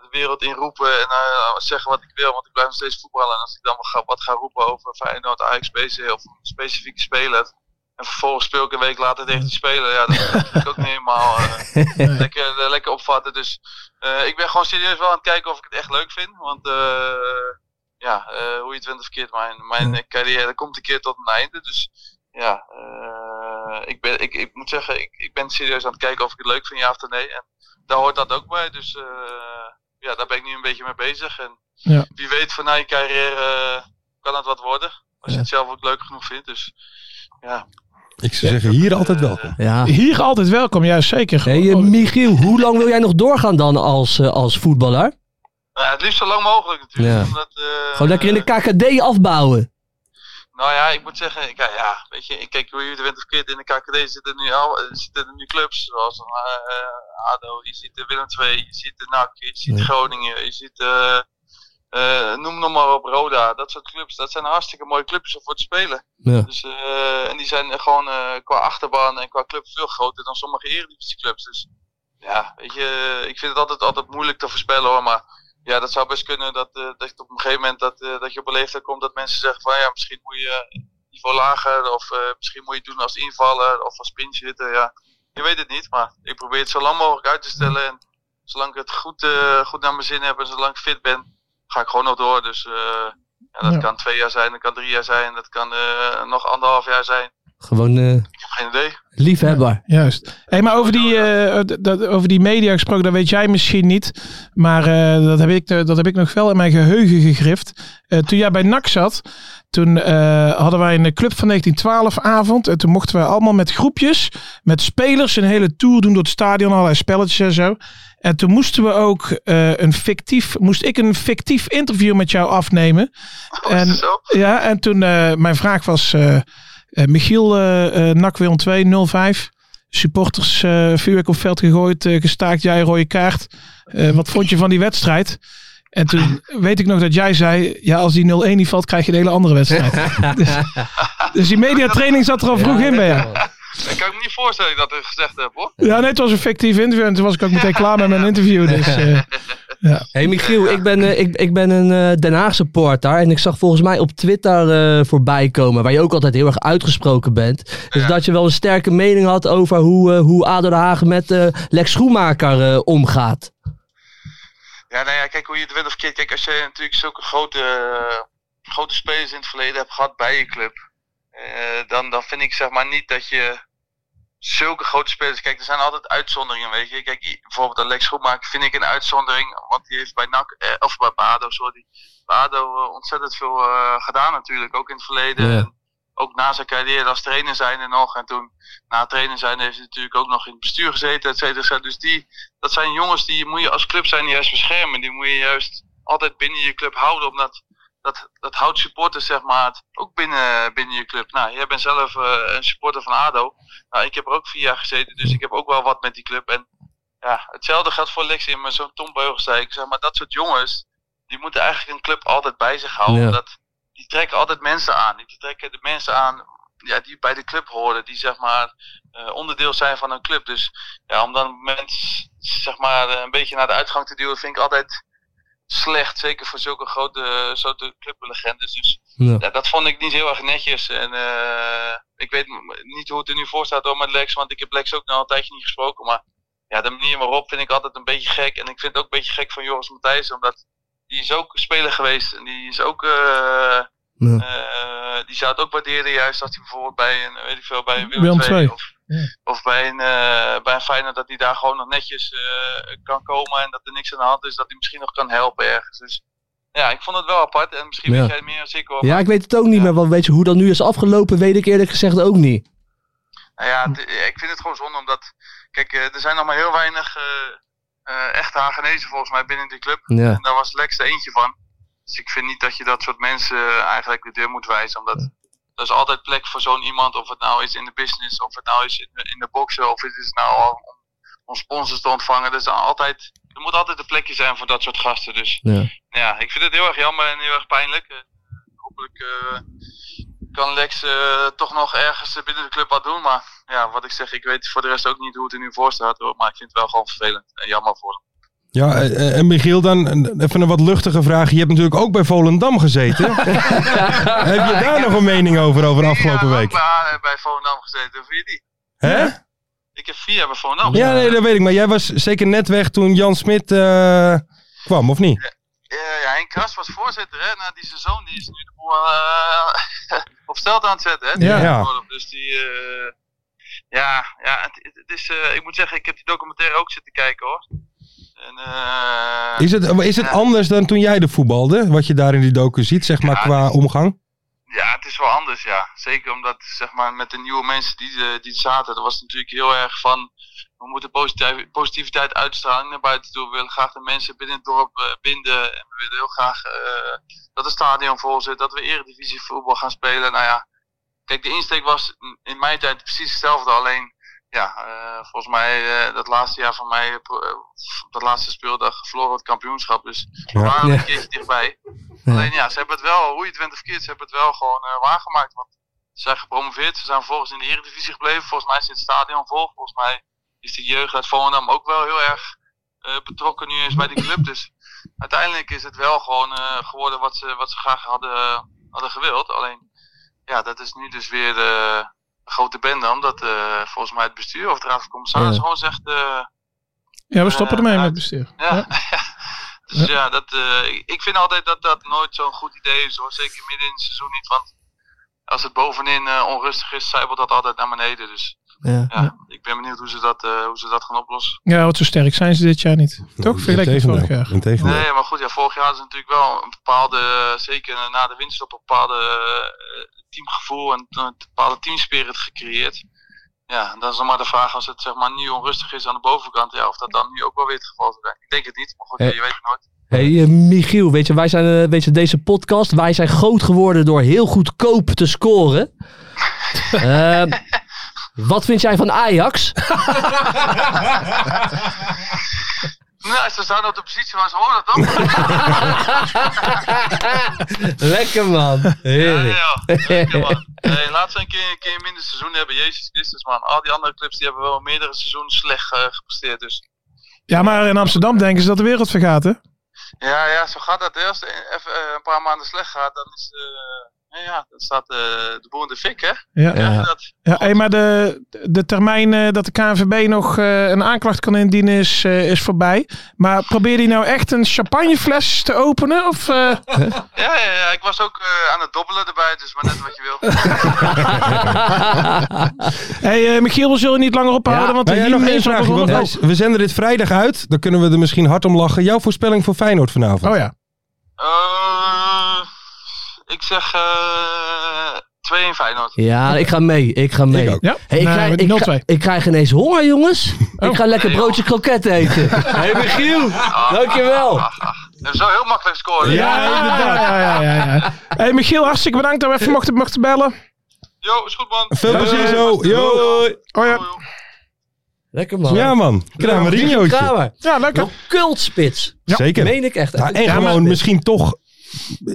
de wereld inroepen en eh, zeggen wat ik wil, want ik blijf nog steeds voetballen. En als ik dan wat ga, wat ga roepen over Feyenoord, Ajax, PC of een specifieke speler, en vervolgens speel ik een week later tegen die speler, ja, dat vind ik ook niet helemaal eh, lekker, lekker opvatten. Dus ik ben gewoon serieus wel aan het kijken of ik het echt leuk vind, want eh, ja, hoe je het went of verkeerd, mijn, mijn carrière komt een keer tot een einde, dus ja, eh, ik, ben, ik, ik moet zeggen, ik, ik ben serieus aan het kijken of ik het leuk vind, ja of nee. En daar hoort dat ook bij, dus eh, ja, daar ben ik nu een beetje mee bezig. En Ja. wie weet van na je carrière eh, kan het wat worden, als je het zelf ook leuk genoeg vindt. Dus ja, Ik zou zeggen, hier altijd welkom. Ja. Hier altijd welkom, juist zeker. Hey, eh, Michiel, hoe lang wil jij nog doorgaan dan als, eh, als voetballer? nou, het liefst zo lang mogelijk natuurlijk. Ja. Omdat, eh, Gewoon lekker in de KKD afbouwen. Nou ja, ik moet zeggen, ik, ja, weet je, ik kijk hoe je went of keert in de KKD zitten nu al, eh, zitten er nu clubs zoals eh, ADO, je ziet de Willem II, je ziet de NAC, je ziet. Groningen, je ziet, eh, noem nog maar op, Roda, dat soort clubs, dat zijn hartstikke mooie clubs om voor te spelen. Ja. Dus, en die zijn gewoon qua achterban en qua club veel groter dan sommige eredivisieclubs. Dus ja, weet je, ik vind het altijd, altijd moeilijk te voorspellen hoor, maar ja, dat zou best kunnen dat, eh, dat je op een gegeven moment dat, eh, dat je op een leeftijd komt dat mensen zeggen van ja, misschien moet je niveau lager of eh, misschien moet je het doen als invaller of als pinch hitter. Ja, je weet het niet, maar ik probeer het zo lang mogelijk uit te stellen en zolang ik het goed, goed naar mijn zin heb en zolang ik fit ben, ga ik gewoon nog door. Dus ja, dat Ja. kan twee jaar zijn, dat kan drie jaar zijn, dat kan eh, nog anderhalf jaar zijn. Gewoon Ik heb geen idee. liefhebber. Juist. Hey, maar over die, eh, dat, over die media gesproken, dat weet jij misschien niet. Maar eh, dat, heb ik, dat heb ik nog wel in mijn geheugen gegrift. Eh, toen jij bij NAC zat, toen eh, hadden wij een Club van 1912 avond. En toen mochten wij allemaal met groepjes, met spelers, een hele tour doen door het stadion. Allerlei spelletjes en zo. En toen moesten we ook eh, een fictief, moest ik een fictief interview met jou afnemen. Oh, En- zo? Ja, en toen eh, mijn vraag was: Michiel, eh eh NAC Willem 2, 05. Supporters eh vuurwerk op veld gegooid, eh, gestaakt, jij rode kaart. Eh, wat vond je van die wedstrijd? En toen weet ik nog dat jij zei: Ja, als die 0-1 niet valt, krijg je een hele andere wedstrijd. dus, dus die mediatraining zat er al vroeg in bij jou. Ik kan me niet voorstellen dat ik dat gezegd heb hoor. Ja, nee, het was een fictief interview. En toen was ik ook meteen klaar met mijn interview. Dus eh, Hey Michiel, ik ben, eh, ik, ik ben een eh, Den Haag supporter en ik zag volgens mij op Twitter eh, voorbij komen, waar je ook altijd heel erg uitgesproken bent. Dus Ja. dat je wel een sterke mening had over hoe, eh, hoe ADO Den Haag met Lex Schoenmaker omgaat. Ja, nou ja, kijk hoe je het wint of keert. Kijk, als je natuurlijk zulke grote, grote spelers in het verleden hebt gehad bij je club, dan, dan vind ik zeg maar niet dat je zulke grote spelers. Kijk, er zijn altijd uitzonderingen, weet je. Kijk, bijvoorbeeld Alex Schoenmaker vind ik een uitzondering, want die heeft bij NAC, eh, of bij ADO, sorry, bij ADO eh, ontzettend veel eh, gedaan natuurlijk, ook in het verleden. Ja. En, ook na zijn carrière als trainer zijn en nog. En toen na trainer zijn heeft hij natuurlijk ook nog in het bestuur gezeten, et cetera. et cetera. Dus die, dat zijn jongens die moet je als club zijn juist beschermen. Die moet je juist altijd binnen je club houden, omdat dat, dat houdt supporters zeg maar ook binnen, binnen je club. Nou, jij bent zelf eh, een supporter van ADO. Nou, ik heb er ook vier jaar gezeten, dus ik heb ook wel wat met die club. En ja, hetzelfde geldt voor Lexi, maar zo'n Tom Beugel zei ik. Zeg maar, dat soort jongens, die moeten eigenlijk een club altijd bij zich houden. Ja. Omdat die trekken altijd mensen aan. Die trekken de mensen aan ja, die bij de club horen, die zeg maar eh, onderdeel zijn van een club. Dus ja, om dan mensen zeg maar eh, een beetje naar de uitgang te duwen, vind ik altijd slecht. Zeker voor zulke grote, grote clublegendes. Dus Ja. ja, dat vond ik niet heel erg netjes. En eh, ik weet niet hoe het er nu voor staat hoor, met Lex, want ik heb Lex ook nog een tijdje niet gesproken. Maar ja, de manier waarop vind ik altijd een beetje gek. En ik vind het ook een beetje gek van Joris Matthijs, omdat die is ook speler geweest. En die is ook, eh, Ja. eh, die zou het ook waarderen juist als hij bijvoorbeeld bij een, weet ik veel, bij een Willem II. II of, of bij een, eh bij een Feyenoord dat hij daar gewoon nog netjes eh, kan komen en dat er niks aan de hand is, dat hij misschien nog kan helpen ergens. Dus ja, ik vond het wel apart en misschien Ja. weet jij meer zeker hoor. Ja, ik weet het ook niet, Ja. maar wat weet je hoe dat nu is afgelopen, weet ik eerlijk gezegd ook niet. Nou ja, het- ik vind het gewoon zonde omdat, kijk, eh, er zijn nog maar heel weinig eh, eh, echte Hagenezen volgens mij binnen die club. En daar was Lex er eentje van. Dus ik vind niet dat je dat soort mensen eh, eigenlijk de deur moet wijzen. Omdat er is altijd plek voor zo'n iemand. Of het nou is in de business, of het nou is in de, in de boksen, of het is nou om, om sponsors te ontvangen. Er, is altijd, er moet altijd een plekje zijn voor dat soort gasten. Dus Ja. ja, ik vind het heel erg jammer en heel erg pijnlijk. Eh, hopelijk eh, kan Lex eh, toch nog ergens binnen de club wat doen. Maar ja, wat ik zeg, ik weet voor de rest ook niet hoe het er nu voor staat. Hoor. Maar ik vind het wel gewoon vervelend en jammer voor hem. Ja, eh, eh, en Michiel, dan een- even een wat luchtige vraag. Je hebt natuurlijk ook bij Volendam gezeten. Heb je daar nog een mening over, over de afgelopen Ja, week? Ik heb bij, bij Volendam gezeten. Hoe vind je die? Hè? Ik heb vier jaar bij Volendam. Ja, nee, dat weet ik. Maar jij was zeker net weg toen Jan Smit eh, kwam, of niet? Eh, ja, Henk Kras was voorzitter, hè. Nou, die zijn zoon die is nu de boel eh, op stelt aan het zetten, hè. Die Ja. Ja. Dus die, eh, ja, ja het, het is, eh, ik moet zeggen, ik heb die documentaire ook zitten kijken, hoor. En, eh, Is het, is het anders dan toen jij de voetbalde? Wat je daar in die docu ziet, zeg maar, Ja, qua omgang? Ja, het is wel anders, ja. Zeker omdat, zeg maar, met de nieuwe mensen die, eh, die zaten, dat was natuurlijk heel erg van, we moeten positiv- positiviteit uitstralen naar buiten toe. We willen graag de mensen binnen het dorp eh, binden. En we willen heel graag dat het stadion vol zit, dat we eredivisie voetbal gaan spelen. Nou ja, kijk, de insteek was in- mijn tijd precies hetzelfde. Alleen, ja, volgens mij, dat laatste jaar van mij, eh, dat laatste speeldag, verloren het kampioenschap. Dus we waren een keertje dichtbij. Alleen ja, ze hebben het wel, hoe je het went of keert, ze hebben het wel gewoon eh, waargemaakt. Want ze zijn gepromoveerd, ze zijn vervolgens in de Eredivisie gebleven. Volgens mij zit het stadion vol. Volgens mij is de jeugd uit Volendam ook wel heel erg eh, betrokken nu eens bij die club. Dus uiteindelijk is het wel gewoon eh, geworden wat ze, wat ze graag hadden, hadden gewild. Alleen, ja, dat is nu dus weer de grote bende. Omdat volgens mij het bestuur of de raad van commissarissen Ja. gewoon zegt... Ja, we stoppen Eh, ermee met uit- het bestuur. ja. dus ja, dat, eh, ik- vind altijd dat dat nooit zo'n goed idee is hoor. Zeker midden in het seizoen niet. Want als het bovenin eh, onrustig is, zijpelt dat altijd naar beneden. Dus Ja. ja, ik ben benieuwd hoe ze dat, eh, hoe ze dat gaan oplossen. Ja, wat zo sterk zijn ze dit jaar niet. Toch? Vergeleken met vorig jaar. Integendeel. Nee, maar goed, ja, vorig jaar hadden ze natuurlijk wel een bepaalde, zeker na de winststop, een bepaalde eh, teamgevoel en een bepaalde teamspirit gecreëerd. Ja, dan is dan maar de vraag als het zeg maar nu onrustig is aan de bovenkant, ja, of dat dan nu ook wel weer het geval zou zijn. Ik denk het niet, maar goed, Eh, je weet het nooit. Hey, eh, Michiel, weet je, wij zijn, eh, weet je, deze podcast, wij zijn groot geworden door heel goedkoop te scoren. Ehm, wat vind jij van Ajax? Nou, ze staan op de positie waar ze horen, toch? Lekker man. Heerlijk. ja, lekker man. Nee, laat ze een keer, een keer minder seizoen hebben. Jezus Christus man. Al die andere clubs die hebben wel meerdere seizoenen slecht eh, gepresteerd. Dus Ja, maar in Amsterdam denken ze dat de wereld vergaat, hè? ja, ja, zo gaat dat. hè. Als het even eh, een paar maanden slecht gaat, dan is eh, ja, ja, dan staat eh, de boer in de fik, hè? Ja. Ja. Dat, Ja, hey, maar de, de termijn eh, dat de KNVB nog eh, een aanklacht kan indienen is, eh, is voorbij. Maar probeer die nou echt een champagnefles te openen? Of, eh, ja, ja, ja, ik was ook eh, aan het dobbelen erbij, dus maar net wat je wil. hey, eh, Michiel, we zullen niet langer ophouden, Ja. want Nou ja, nog één want wij- we zenden dit vrijdag uit. Dan kunnen we er misschien hard om lachen. Jouw voorspelling voor Feyenoord vanavond? Oh ja. Ik zeg eh 2-1 Feyenoord. Ja, ik ga mee. Ik ga mee. Ik ook. Ja, Hey, ik, krijg, ik, 0-2. krijg, ik krijg ineens honger, jongens. Oh. Ik ga lekker Nee, broodje kroket eten. hey, Michiel. Dankjewel. Dat is wel heel makkelijk scoren. Ja, inderdaad. Ja, ja, ja, ja. Hey, Michiel, hartstikke bedankt dat we even mochten, mochten bellen. Jo, is goed man. Veel plezier zo. Yo. Oh ja, Lekker man. Ja man, Kramerinootje. Kramer. ja lekker. Cultspits. Zeker. Meen ik echt. Ja, en gewoon misschien toch,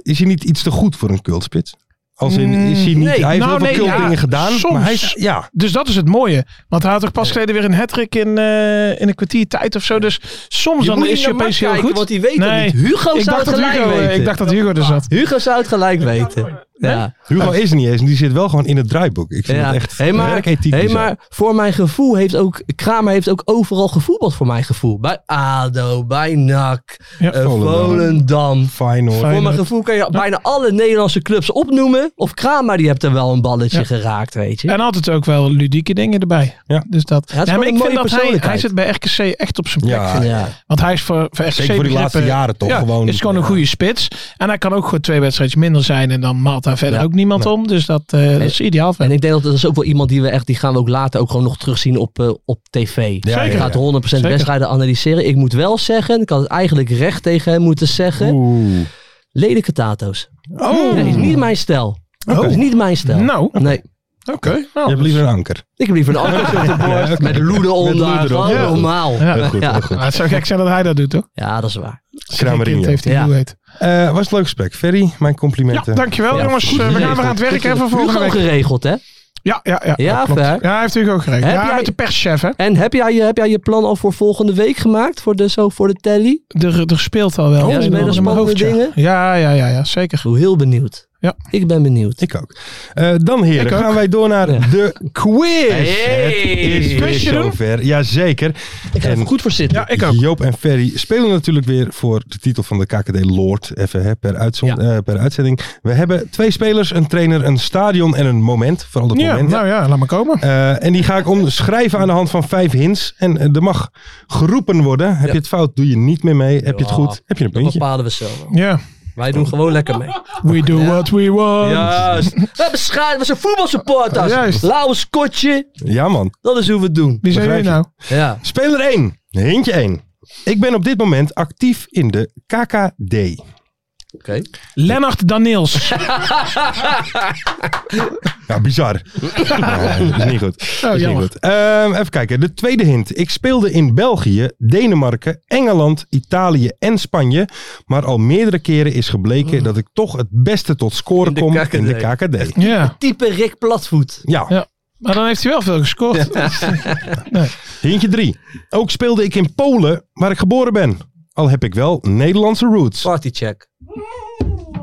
is hij niet iets te goed voor een cultspits? Als in, is hij niet, Nee. hij heeft Nou, heel veel nee, ja, gedaan, soms. maar hij is, ja. Dus dat is het mooie. Want hij had toch pas geleden weer een hat-trick in, eh, in een kwartier tijd of zo. Dus soms Je dan is je opeens heel goed. want die weet Nee. het niet. Hugo ik zou het gelijk Hugo, weten. ik dacht dat Hugo er zat. Hugo zou het gelijk weten. Ja. Hugo is er niet eens en die zit wel gewoon in het draaiboek. Ik vind Ja. het echt Hey, maar, hey, maar voor mijn gevoel heeft ook Kramer heeft ook overal gevoetbald voor mijn gevoel. Bij ADO, bij NAC, Ja. eh, Volendam. Feyenoord. Voor mijn gevoel kan je bijna alle Nederlandse clubs opnoemen. Of Kramer die hebt er wel een balletje Ja. geraakt, weet je. En altijd ook wel ludieke dingen erbij. Ja. Dus dat. Ja, maar ik vind dat hij, zit bij RKC echt op zijn plek. Ja, vind ik. ja. Want hij is voor, voor RKC Zeker voor die laatste jaren toch ja, gewoon. is gewoon een goede spits. En hij kan ook gewoon twee wedstrijdjes minder zijn. En dan maalt daar verder Ja. ook niemand om. Dus dat, eh, dat is ideaal. Voor En ik denk dat dat is ook wel iemand die we echt, die gaan we ook later ook gewoon nog terugzien op, eh, op tv. Ja, Hij ja, gaat ja. 100% Zeker. wedstrijden analyseren. Ik moet wel zeggen, ik had het eigenlijk recht tegen hem moeten zeggen. Oeh. Lelijke tato's. Oh. Nee, is niet mijn stijl. Oké. Is niet mijn stijl. Nou, oké. Nee. Nou, Je hebt liever een anker. Ik heb liever een andere op de borst. Met loeden onder. normaal. Ja. Goed, Ja. heel goed. Maar het zou gek zijn dat hij dat doet, toch? Ja, dat is waar. Kramerino. Kind heeft hij Ja. hoe heet. Eh, was het leuk gesprek. Ferry, mijn Ja, complimenten. dankjewel Ja, jongens. goed Eh, we gaan weer aan het werk even volgende Hugo week. geregeld, hè? Ja, ja, ja. Ja, klopt. Ja, hij heeft Hugo geregeld. Heb Ja, jij- met de perschef, hè. En heb jij, je, heb jij je plan al voor volgende week gemaakt? Voor de, zo, voor de telly? Er, er speelt al wel. Ja, spelen er spannende dingen? Ja, ja, ja, ja, zeker. Ik ben heel benieuwd. Ja. Ik ben benieuwd. Ik ook. Eh, dan heren, ook. gaan wij door naar Ja. de quiz. Hey. Het is weer zover. Jazeker. Ik ga er goed voor zitten. Ja, ik ook. Joop en Ferry spelen natuurlijk weer voor de titel van de KKD Lord. Even hè, per, uitzond, eh, per uitzending. We hebben twee spelers, een trainer, een stadion en een moment. Vooral het Ja, moment. nou ja, laat maar komen. Eh, en die ga ik omschrijven aan de hand van vijf hints. En er mag geroepen worden. Heb Ja. je het fout, doe je niet meer mee. Heb je het goed, heb je een Dat puntje. bepalen we zelf. Ja, Wij doen gewoon lekker mee. we do what we want. Juist. We hebben schaar, we zijn voetbalsupporters. Juist. Lauw skotje. Ja man. Dat is hoe we het doen. Wie zijn jullie nou? Ja. Speler 1. Hintje 1. Ik ben op dit moment actief in de KKD. Oké. Lennart Daniels. Ja, bizar. Ja, dat is niet goed. Is niet goed. Ehm, even kijken. De tweede hint. Ik speelde in België, Denemarken, Engeland, Italië en Spanje. Maar al meerdere keren is gebleken dat ik toch het beste tot scoren kom KKD. in de KKD. ja, Type Rick Platvoet. Ja. Ja. maar dan heeft hij wel veel gescoord. Hintje 3. Ook speelde ik in Polen, waar ik geboren ben. Al heb ik wel Nederlandse roots. Partycheck.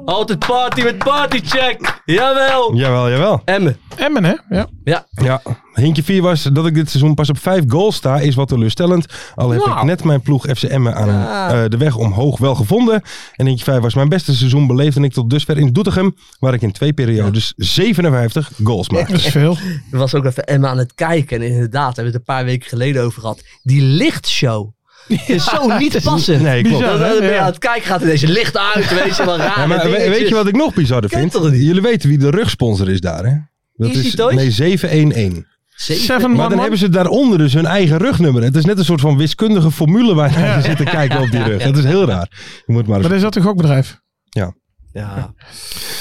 Altijd party met partycheck. Jawel. Jawel, jawel. Emmen. Emmen, hè? Ja. Ja. Ja, hintje 4 was dat ik dit seizoen pas op 5 goals sta, is wat teleurstellend. Al heb ik net mijn ploeg FC Emmen aan Ja. eh, de weg omhoog wel gevonden. En hintje 5 was mijn beste seizoen beleefde ik tot dusver in Doetinchem, waar ik in twee periodes 57 goals maakte. Dat is veel. Ik was ook even Emma aan het kijken. En inderdaad, hebben we het een paar weken geleden over gehad. Die lichtshow. is zo niet passend. Nee, klopt. bizar. Dan hè? ben je Ja. aan het kijken, gaat er deze licht uit, weet je wel, Ja, maar we- weet je wat ik nog bizarder vind? Jullie weten wie de rugsponsor is daar, hè? Dat Easy is Toys? nee, 711. Zeven. Seven Maar man, dan man. hebben ze daaronder dus hun eigen rugnummer. Het is net een soort van wiskundige formule waar je naar zit te kijken op die rug. Dat is heel raar. Je moet maar eens Maar is dat een gokbedrijf? Ja.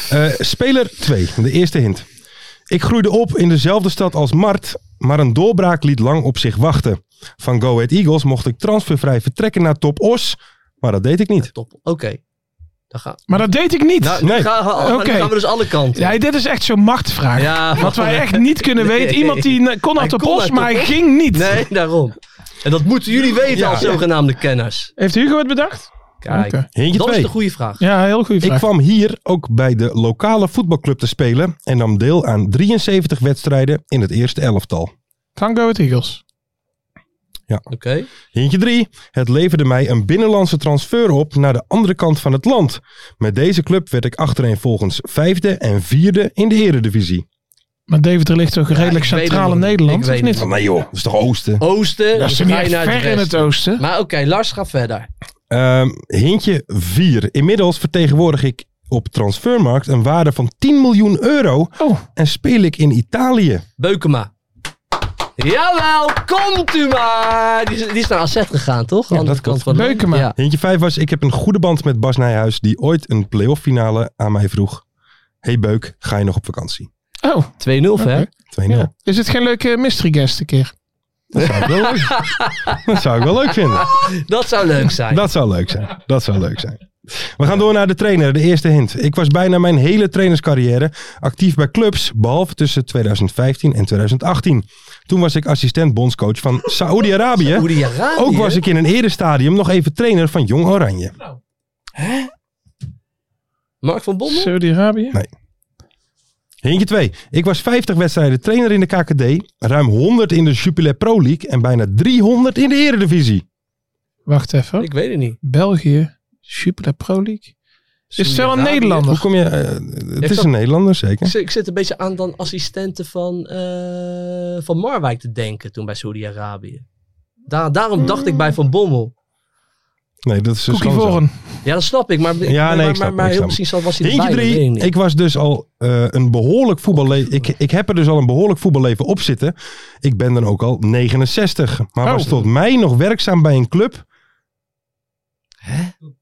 Eh, speler 2, de eerste hint. Ik groeide op in dezelfde stad als Mart, maar een doorbraak liet lang op zich wachten. Van Go Ahead Eagles mocht ik transfervrij vertrekken naar Top Os, maar dat deed ik niet. Top. Oké. Dan gaan, Maar dat deed ik niet. nou, Nee. gaan, we- maar nu Oké. gaan we dus alle kanten. Ja, dit is echt zo'n machtvraag. Ja, Wat wij echt niet kunnen Nee. weten. Iemand die kon Hij uit de kon bos, maar hij ging niet. Nee, daarom. En dat moeten jullie weten Ja. als zogenaamde kenners. Heeft Hugo het bedacht? Kijk, dat is 2. de goede vraag. Ja, heel goede Ik vraag. kwam hier ook bij de lokale voetbalclub te spelen en nam deel aan 73 wedstrijden in het eerste elftal. Van Go Ahead Eagles. Oké. Hintje 3. Het leverde mij een binnenlandse transfer op naar de andere kant van het land. Met deze club werd ik achtereenvolgens vijfde en vierde in de eredivisie. Maar Deventer ligt toch redelijk weet centraal in. Nederland, Ik of weet niet? nee joh, dat is toch oosten? Oosten. Dat is dan niet ver in het oosten. Maar oké, Lars gaat verder. Ehm, hintje 4. Inmiddels vertegenwoordig ik op Transfermarkt een waarde van 10 miljoen euro Oh, en speel ik in Italië. Beukema. Jawel, komt u maar. Die is, die is naar AZ gegaan, toch? Ja, dat kant van Beukema. Ja. Eentje 5 was, ik heb een goede band met Bas Nijhuis die ooit een playoff finale aan mij vroeg. Hey Beuk, ga je nog op vakantie? 2-0. oh. 2-0 ver. Ja. Is het geen leuke mystery guest een keer? Dat zou ik wel leuk, dat zou ik wel leuk vinden. Dat zou leuk zijn. Dat zou leuk zijn. Dat zou leuk zijn. We gaan door naar de trainer, de eerste hint. Ik was bijna mijn hele trainerscarrière actief bij clubs, behalve tussen 2015 en 2018. Toen was ik assistent bondscoach van Saoedi-Arabië. Saoedi-Arabië? Ook was ik in een eerder stadium nog even trainer van Jong Oranje. Mark van Bommel? Saudi-Arabië? Nee. Hintje 2. Ik was 50 wedstrijden trainer in de KKD, ruim 100 in de Jupiler Pro League en bijna 300 in de Eredivisie. Wacht even. Ik weet het niet. België, Super Pro League. Is het wel een? Nederlander? Hoe kom je? eh, het Ik is een Nederlander, zeker. Ik zit, ik zit een beetje aan dan assistenten van, eh, van Marwijk te denken toen bij Saudi-Arabië. Daar, daarom dacht ik bij Van Bommel. Nee, dat is dus gewoon. Voren. Ja, dat snap ik. Maar, Ja, nee, maar, ik snap maar, ik heel snap misschien zal- was hij Eentje erbij. drie. niet. Ik was dus al eh, een behoorlijk voetballeven. Ik, ik heb er dus al een behoorlijk voetballeven op zitten. Ik ben dan ook al 69. Maar Oh. was tot mij nog werkzaam bij een club.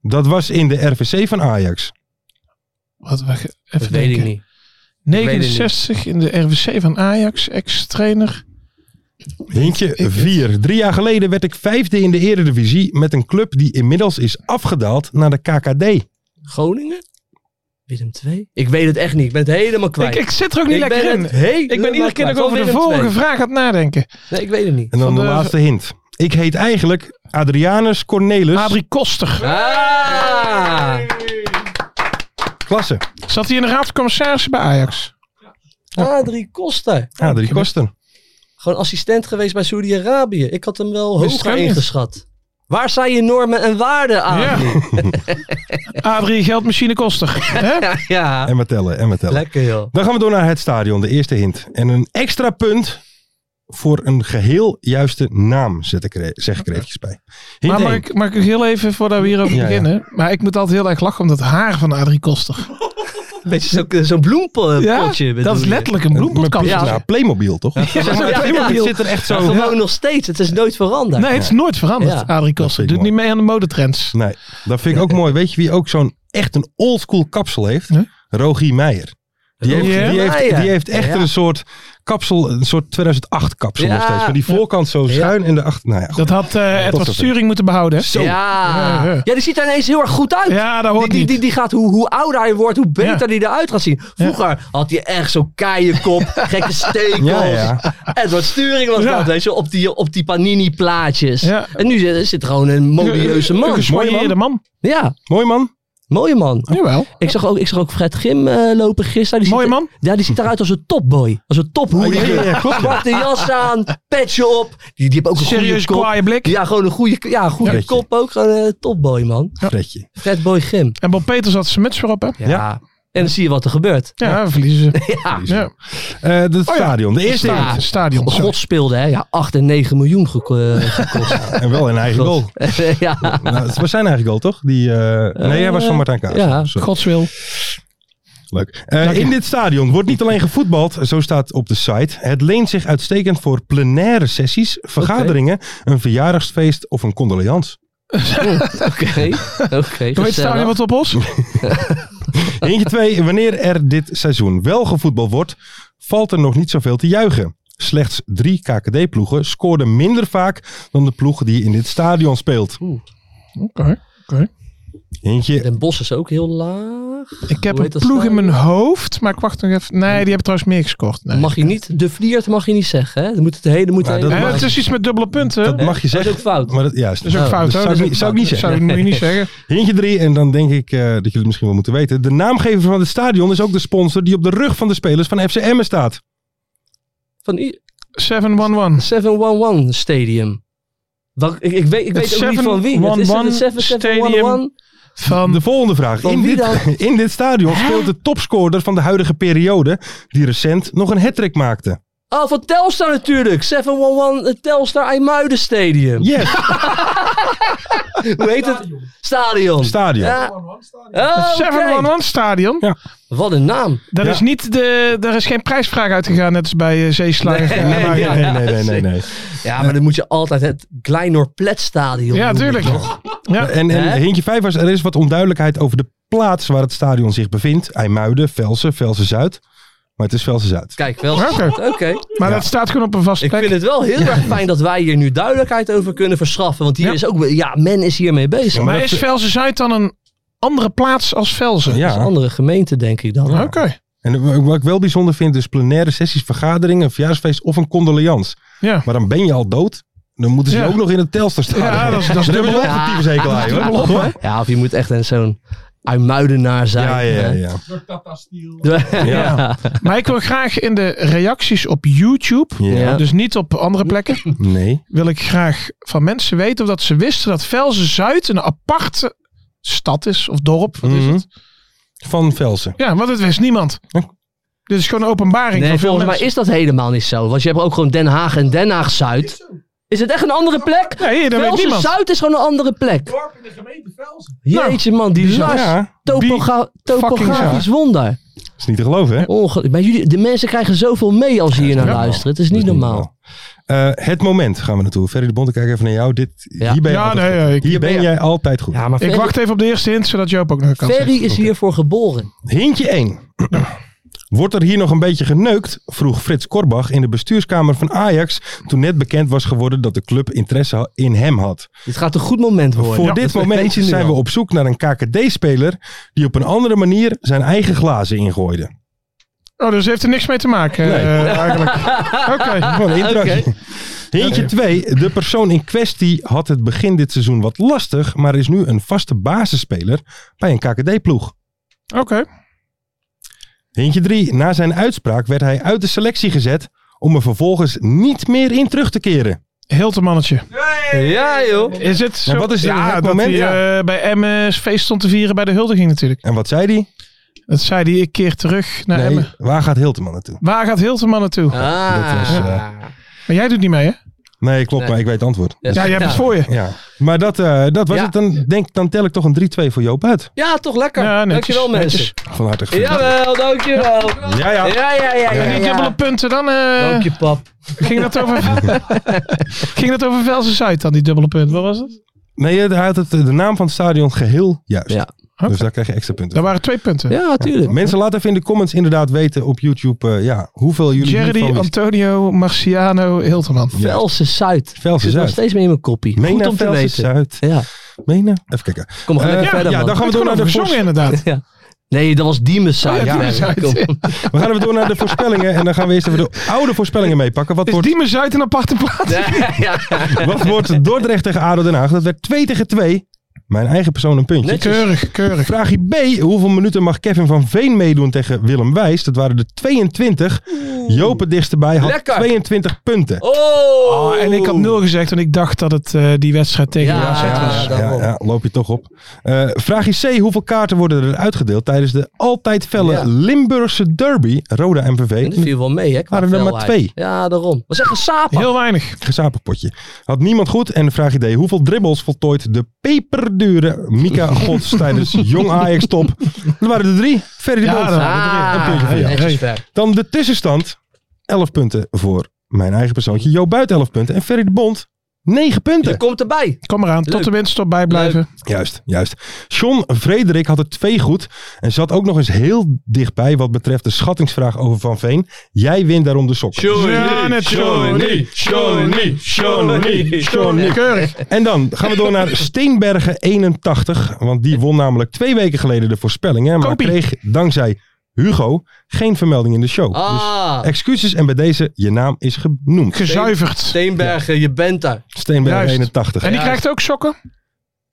Dat was in de RVC van Ajax. Wat, even dat weet ik niet. 69 in de RVC van Ajax, ex-trainer. Hintje Ik- ik- 4. Drie jaar geleden werd ik vijfde in de eredivisie met een club die inmiddels is afgedaald naar de KKD. Groningen? Willem II? Ik weet het echt niet. Ik ben het helemaal kwijt. Ik, ik zit er ook niet Ik lekker in. Ik ben iedere keer over de vorige vraag aan het nadenken. Nee, ik weet het niet. En dan Van de, de- laatste hint. Ik heet eigenlijk Adrianus Cornelis. Adrie Koster. Ah! Klasse. Zat hij in de raad van commissarissen bij Ajax? Adrie Koster. Adrie Koster. Gewoon assistent geweest bij Saudi-Arabië. Ik had hem wel hoger ingeschat. Waar zijn je normen en waarden, Adrie? Adrie Geldmachine Koster. Hè? Ja, ja. En maar tellen, en maar tellen. lekker joh. Dan gaan we door naar het stadion, de eerste hint. En een extra punt voor een geheel juiste naam, zet ik er, zeg ik er eventjes bij. Hint Maar mag ik, mag ik heel even, voordat we hierover Ja, ja. beginnen. Maar ik moet altijd heel erg lachen om dat haar van Adrie Koster. Een beetje zo'n zo'n bloempotje. Ja, dat is letterlijk een bloempotkast. Ja. Nou, Playmobil toch? Ja, ja, Het zit er echt ja, zo... gewoon nog steeds. Het is nooit veranderd. Nee, het is nooit veranderd, Ja. Adrie Koster. Doet niet mee aan de modetrends. Nee, dat vind ik ook mooi. Weet je wie ook zo'n echt een oldschool kapsel heeft? Rogie Meijer. Die heeft, die, heeft, Meijer. die heeft echt Ja. een soort kapsel, een soort 2008 kapsel Ja. nog steeds. Maar die voorkant zo schuin en de achter... Nou. Dat had eh Edward. Sturing moeten behouden. Zo. Ja. Ja, die ziet er ineens heel erg goed uit. Ja, dat hoort die, die, niet. die, die gaat, hoe, hoe ouder hij wordt, hoe beter Ja. die eruit gaat zien. Vroeger had hij echt zo'n keienkop, gekke stekels. Ja, ja. Edward Sturing was Ja. dat, weet je, op die, op die panini-plaatjes. Ja. En nu zit, zit er gewoon een modieuze man. Een gesmoieerde man. Ja, Mooi man. Mooie man. Jawel. Ik zag ook, ik zag ook Fred Grim eh, lopen gisteren. Die Mooie ziet man. Ja, die ziet eruit als een topboy. Als een tophoer. Oh, ja, ja, ja, klopt, ja. Zwarte jas aan, petje op. Die, die heeft ook een Serieus goede kop. blik. Ja, gewoon een goede, ja, goede Fredje. kop ook. Gewoon een topboy, man. Fredje. Fred Boy Grim. En Bob Peters had zijn muts weer op, hè? Ja. En dan zie je wat er gebeurt. Ja, verliezen ze. Ja. Ja. Eh het stadion. De eerste Sta- stadion. sorry. God speelde, hè? Ja, 8 en 9 miljoen eh, gekost. En wel een eigen goal. ja. Nou, het was zijn eigen goal, toch? Die, eh, nee, hij was van Martijn Kaas. ja. Sorry. Gods wil. Leuk. Eh, in dit stadion wordt niet alleen gevoetbald, zo staat op de site. Het leent zich uitstekend voor plenaire sessies, vergaderingen, een verjaardagsfeest of een condoleans. Oké. Oké. Staan je wat op ons? Eentje twee, wanneer er dit seizoen wel gevoetbald wordt, valt er nog niet zoveel te juichen. Slechts drie KKD-ploegen scoorden minder vaak dan de ploeg die in dit stadion speelt. Oké. oké. Eentje, Den Bos is ook heel laag. Ik heb een dat ploeg in mijn hoofd, maar ik wacht nog even. Nee, die hebben trouwens meer gescoord. Nee. Mag je niet, de Vliert mag je niet zeggen, hè? Dan moet het hele, moet Nou, dat mag- het is iets met dubbele punten. dat mag je dat is zeggen. ook fout. Maar dat, juist. Dat is ook Oh, fout. dat zou ik Dat niet- zou ik niet dat zeggen. Zou, moet je niet zeggen. Hintje drie, en dan denk ik eh, dat jullie het misschien wel moeten weten. De naamgever van het stadion is ook de sponsor die op de rug van de spelers van FCM staat. Van I- 711. 711 Stadium. Wat, ik, ik weet, ik weet ook niet van wie. Het is het 711 7711. Van De volgende vraag. In dit, in dit stadion speelt de topscorer van de huidige periode, die recent nog een hattrick maakte. Oh, van Telstar natuurlijk. 711 Telstar IJmuiden Stadium. Yes, Hoe heet het? Stadion. stadion. Ja. Oh, oké. 711 stadion. Wat een naam. Dat Ja. is niet de, er is geen prijsvraag uitgegaan, net als bij uh, Zeeslager. Nee, en nee. Nee, nee, nee, nee, nee. Ja, maar dan moet je altijd het Kleinor Stadion Ja, tuurlijk. Ja. En, hintje 5 was, er is wat onduidelijkheid over de plaats waar het stadion zich bevindt. IJmuiden, Velsen, Velsen-Zuid. Maar het is Velsen-Zuid. Kijk, wel. Oké. Oké. Maar dat staat gewoon op een vaste Ik plek. vind het wel heel erg fijn dat wij hier nu duidelijkheid over kunnen verschaffen. Want hier Ja. is ook, ja, men is hiermee bezig. Maar dat- is Velzen Zuid dan een andere plaats als Velzen? Dat is een Ja, andere gemeente, denk ik dan. Oké. en wat ik wel bijzonder vind is plenaire sessies, vergaderingen, een verjaarsfeest of een condoleans. Ja. Maar dan ben je al dood. Dan moeten ze Ja. ook nog in het Telstar staan. Ja, dat is- dat is dubbel een aan, hoor. hè? Ja, of je moet echt een zo'n uitmuidenaar zijn. Ja, ja, ja. ja. Ja. Ja. Maar ik wil graag in de reacties op YouTube, Ja. dus niet op andere plekken, Nee. wil ik graag van mensen weten of dat ze wisten dat Velzen Zuid een aparte stad is of dorp. Wat is Mhm. het? Van Velsen. Ja, want het wist niemand. Dit is gewoon een openbaring Nee, van veel volgens mij is dat helemaal niet zo. Want je hebt ook gewoon Den Haag en Den Haag Zuid. Is het echt een andere plek? Nee, dat weet Velsen niemand. Zuid is gewoon een andere plek. Dorp in de gemeente Velsen. Jeetje man, die bizar. las. Ja, Topogra topografisch wonder. is niet te geloven, hè? Onge maar jullie, de mensen krijgen zoveel mee als ze hier naar Ja. luisteren. Het is niet Dat is normaal. Eh, het moment gaan we naartoe. Ferry de Bond, ik kijk even naar jou. Dit, Ja. Hier ben, je Ja, altijd nee, goed. ja, ik- hier ben jij altijd goed. Ja, maar Ik Ferry, wacht even op de eerste hint, zodat Joop ook nog kans Ferry heeft. is hiervoor geboren. Hintje 1. Wordt er hier nog een beetje geneukt? Vroeg Frits Korbach in de bestuurskamer van Ajax. Toen net bekend was geworden dat de club interesse in hem had. Dit gaat een goed moment worden. Voor Ja, dit moment zijn we op zoek naar een KKD-speler. die op een andere manier zijn eigen glazen ingooide. Oh, dus heeft er niks mee te maken Nee. eh, eigenlijk. Oké. Gewoon een introotje. Oké. Hintje 2. De persoon in kwestie had het begin dit seizoen wat lastig. maar is nu een vaste basisspeler bij een KKD-ploeg. Oké. Hintje 3. Na zijn uitspraak werd hij uit de selectie gezet. om er vervolgens niet meer in terug te keren. Hiltemannetje. Ja, joh. Is het zo? En wat is ja, het dat moment? hij eh, bij Emmen's feest stond te vieren bij de huldiging natuurlijk. En wat zei hij? Dat zei hij, ik keer terug naar Nee, Emmen. waar gaat Hilteman naartoe? Waar gaat Hilteman naartoe? Ah. dat was, eh, Maar jij doet niet mee, hè? Nee, klopt, Nee. maar ik weet het antwoord. Ja, je hebt het voor je. Ja. Maar dat, eh, dat was Ja. het. Dan, denk, dan tel ik toch een 3-2 voor Joop uit. Ja, toch lekker. Ja, netjes, dankjewel mensen. netjes. Van harte gefeliciteerd. Jawel, dankjewel. Ja, ja. Ja, ja, ja. ja, En die dubbele punten dan? eh, Dank je, pap. ging, dat over, ging dat over Velsen Zuid dan, die dubbele punt? Wat was het? Nee, hij had het, de naam van het stadion geheel juist. Ja. Dus daar krijg je extra punten. Dat waren twee punten. Ja, natuurlijk. Mensen, laten even in de comments inderdaad weten op YouTube eh, ja, hoeveel jullie Jerry. Antonio, Marciano, Hilterman. Velsen Zuid. Velsen Zit nog Zuid. steeds meer in mijn koppie. Meen Goed om te Velsen weten. Zuid. Ja, Menen? Even kijken. kom maar Eh, verder, ja, man. dan gaan we door naar de voors- inderdaad. Ja. Nee, dat was Diemes Zuid. Oh ja, Zuid. Kom. We gaan even door naar de voorspellingen. En dan gaan we eerst even de oude voorspellingen meepakken. Wat Is wordt, Diemen Zuid een aparte plaats? Ja, ja. wat wordt Dordrecht tegen ADO Den Haag? Dat werd 2 tegen 2. Mijn eigen persoon een puntje. Netjes. Keurig, keurig. Vraagje B. Hoeveel minuten mag Kevin van Veen meedoen tegen Willem Wijs? Dat waren er 22. Joop het dichtst erbij had Lekker. 22 punten. Oh. Oh, en ik had nul gezegd, want ik dacht dat het eh, die wedstrijd tegen Ja, AZ ja, was. ja. ja, loop je toch op. Eh vraagje C. Hoeveel kaarten worden er uitgedeeld tijdens de altijd felle Ja. Limburgse derby? Roda MVV. En dat viel wel mee, hè? Waren er maar twee. Ja, daarom. Was echt een saap. Heel weinig. Gezapenpotje. Had niemand goed. En vraagje D. Hoeveel dribbles voltooit de peperdure Mika Gods tijdens Jong Ajax top? Dat waren er drie. Ferry de Ja, Bond. Ah, Een puntje voor jou. netjes Hey. ver. Dan de tussenstand. 11 punten voor mijn eigen persoontje. Jo buiten 11 punten. En Ferry de Bond 9 punten. Je komt erbij. Kom eraan, tot Leuk. de winststop bijblijven. Juist, juist. John Frederik had er twee goed. En zat ook nog eens heel dichtbij wat betreft de schattingsvraag over Van Veen. Jij wint daarom de sokken. Ja, net Johnny, Johnny, Johnny, Johnny. Keurig. En dan gaan we door naar Steenbergen 81. Want die won namelijk twee weken geleden de voorspellingen. Maar Kopie. kreeg dankzij Hugo geen vermelding in de show. Ah. Dus excuses en bij deze, je naam is genoemd. Gezuiverd. Steenbergen, je bent daar. Steenbergen Juist. 81. En die krijgt ook sokken?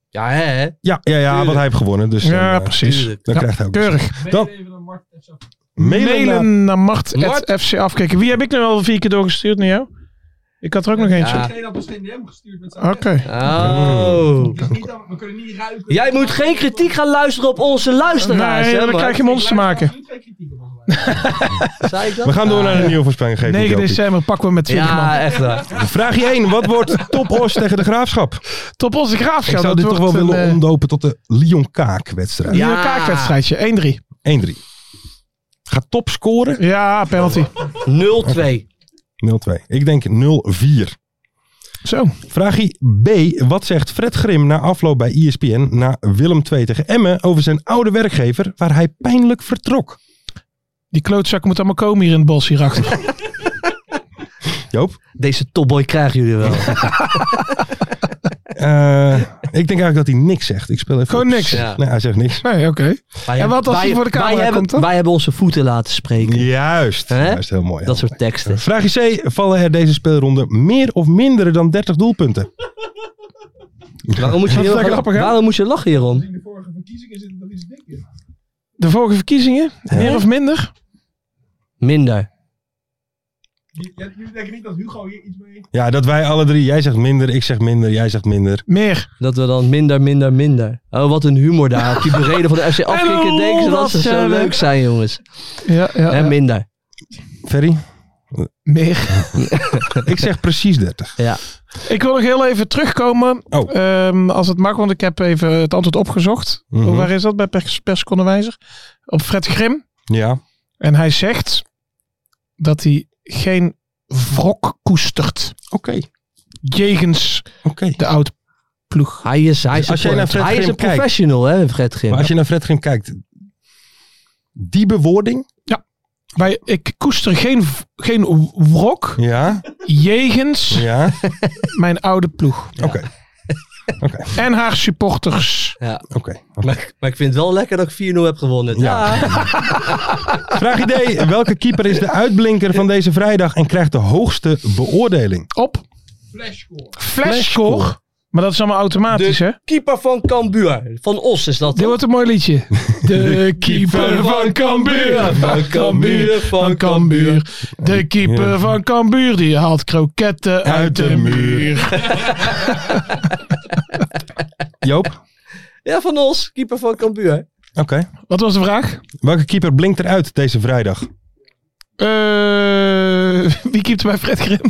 Ja, hè? hè? Ja, ja, ja want hij heeft gewonnen. Dus dan, Ja, eh, precies. tuurlijk. dan Ja, krijgt hij ook Keurig. Dan mailen naar- Mailen naar Mart, Mart. at FC afkijken. Wie heb ik nu al vier keer doorgestuurd naar jou? Ik had er ook nog eentje. Ja. Iedereen had geen DM gestuurd met zijn Oké. Oh. Dus niet dat- we kunnen niet ruiken. Jij moet geen kritiek gaan luisteren op onze luisteraars. Nee, hè, dan Mart? krijg je hem ons te maken. Niet geen kritiek op ons maken. Zei ik dat? We gaan door naar een nieuwe voorspelling. Geef 9 niet, Jopie. december pakken we met 20 Ja, man. echt waar. Vraagje 1. Wat wordt Top Os tegen de Graafschap? Top onze Ik graafschap. zou dat dit toch wel willen eh, omdopen tot de Lyon Kaak-wedstrijd. Nieuwe Ja. kaakwedstrijdje. 1-3. 1-3. Gaat top scoren? Ja, penalty. 0-2. 0-2. Ik denk 0-4. Zo. Vraagje B. Wat zegt Fred Grim na afloop bij ESPN na Willem 2 tegen Emmen over zijn oude werkgever waar hij pijnlijk vertrok? Die klootzakken moeten allemaal komen hier in het bos hierachter. Joop? Deze topboy krijgen jullie wel. Eh, ik denk eigenlijk dat hij niks zegt. Ik speel even Gewoon niks. Ja. Nee, hij zegt niks. Nee, oké. En wat als wij- hij voor de camera wij hebben, komt dan? Wij hebben onze voeten laten spreken. Juist. Juist, heel mooi. Dat soort teksten. Vraagje C. Vallen er deze speelronde meer of minder dan 30 doelpunten? Waarom moet je, heel- grappig, waarom moet je lachen hierom? In de vorige verkiezingen zit het dat iets dik in. De vorige verkiezingen? Meer of minder? Minder. Jullie denken niet dat Hugo hier iets mee... Ja, dat wij alle drie. Jij zegt minder, ik zeg minder, jij zegt minder. Meer. Dat we dan minder, minder, minder. Oh, wat een humor daar. Op die bereden van de FC afkikken denken ze dat ze zo leuk zijn, jongens. Ja, ja, En ja. minder. Ferry? Meer. Ik zeg precies 30. Ja. Ik wil nog heel even terugkomen. Oh. Ehm, als het mag, want ik heb even het antwoord opgezocht. Mhm. Waar is dat? Bij pers persconderwijzer. Op Fred Grim. Ja. En hij zegt dat hij geen wrok koestert. Oké. Jegens Oké. de oud ploeg. Hij is, hij is, Als een, jij naar Fred hij is een kijkt- professional, hè, Fred Grim. Maar als je naar Fred Grim kijkt. Die bewoording. Wij, ik koester geen, geen wrok Ja. jegens Ja. mijn oude ploeg. Oké. Oké. En haar supporters. Ja. Oké. Maar, maar ik vind het wel lekker dat ik 4-0 heb gewonnen. Ja. Ja. Vraag idee. Welke keeper is de uitblinker van deze vrijdag en krijgt de hoogste beoordeling? Op Flashscore. flashscore. Maar dat is allemaal automatisch, hè? Keeper van Cambuur. Van Os is dat Dit wordt een mooi liedje. De keeper van Cambuur. Van Cambuur. Van Cambuur. De keeper van Cambuur. Die haalt kroketten uit de muur. Joop? Ja, van Os. Keeper van Cambuur. Oké. Wat was de vraag? Welke keeper blinkt eruit deze vrijdag? Eh, wie keept er bij Fred Grim?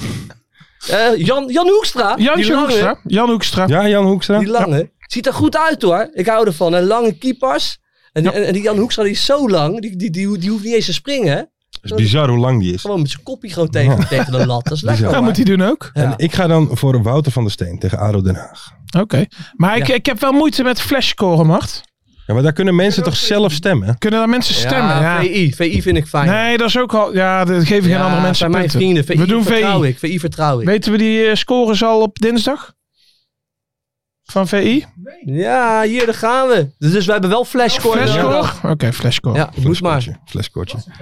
Eh, Jan, Jan Hoekstra. Jan Hoekstra. Jan Hoekstra. Ja, Jan Hoekstra? Die lange. Ziet er goed uit hoor. Ik hou ervan. En lange keepers. En, en, en die Jan Hoekstra die is zo lang. Die, die, die, die hoeft niet eens te springen. Het is bizar hoe lang die is. Gewoon met zijn koppie gewoon tegen, tegen de lat. Dat is lekker Dat moet hij doen ook. Ja. En ik ga dan voor Wouter van der Steen tegen ADO Den Haag. Oké. Maar ik, Ja. ik heb wel moeite met flashscoren, Mart. Ja, maar daar kunnen mensen toch zelf stemmen? Kunnen daar mensen stemmen? Ja. VI. VI vind ik fijn. Nee, dat is ook al... Ja, dat geven geen Ja, andere mensen bij mijn punten. vrienden. VI We doen vertrouw VI. ik. VI vertrouw ik. Weten we die eh, scores al op dinsdag? Van VI? Ja, hier daar gaan we. Dus we hebben wel flashscore. Flashscore? Oké, flashscore. Ja, moet maar.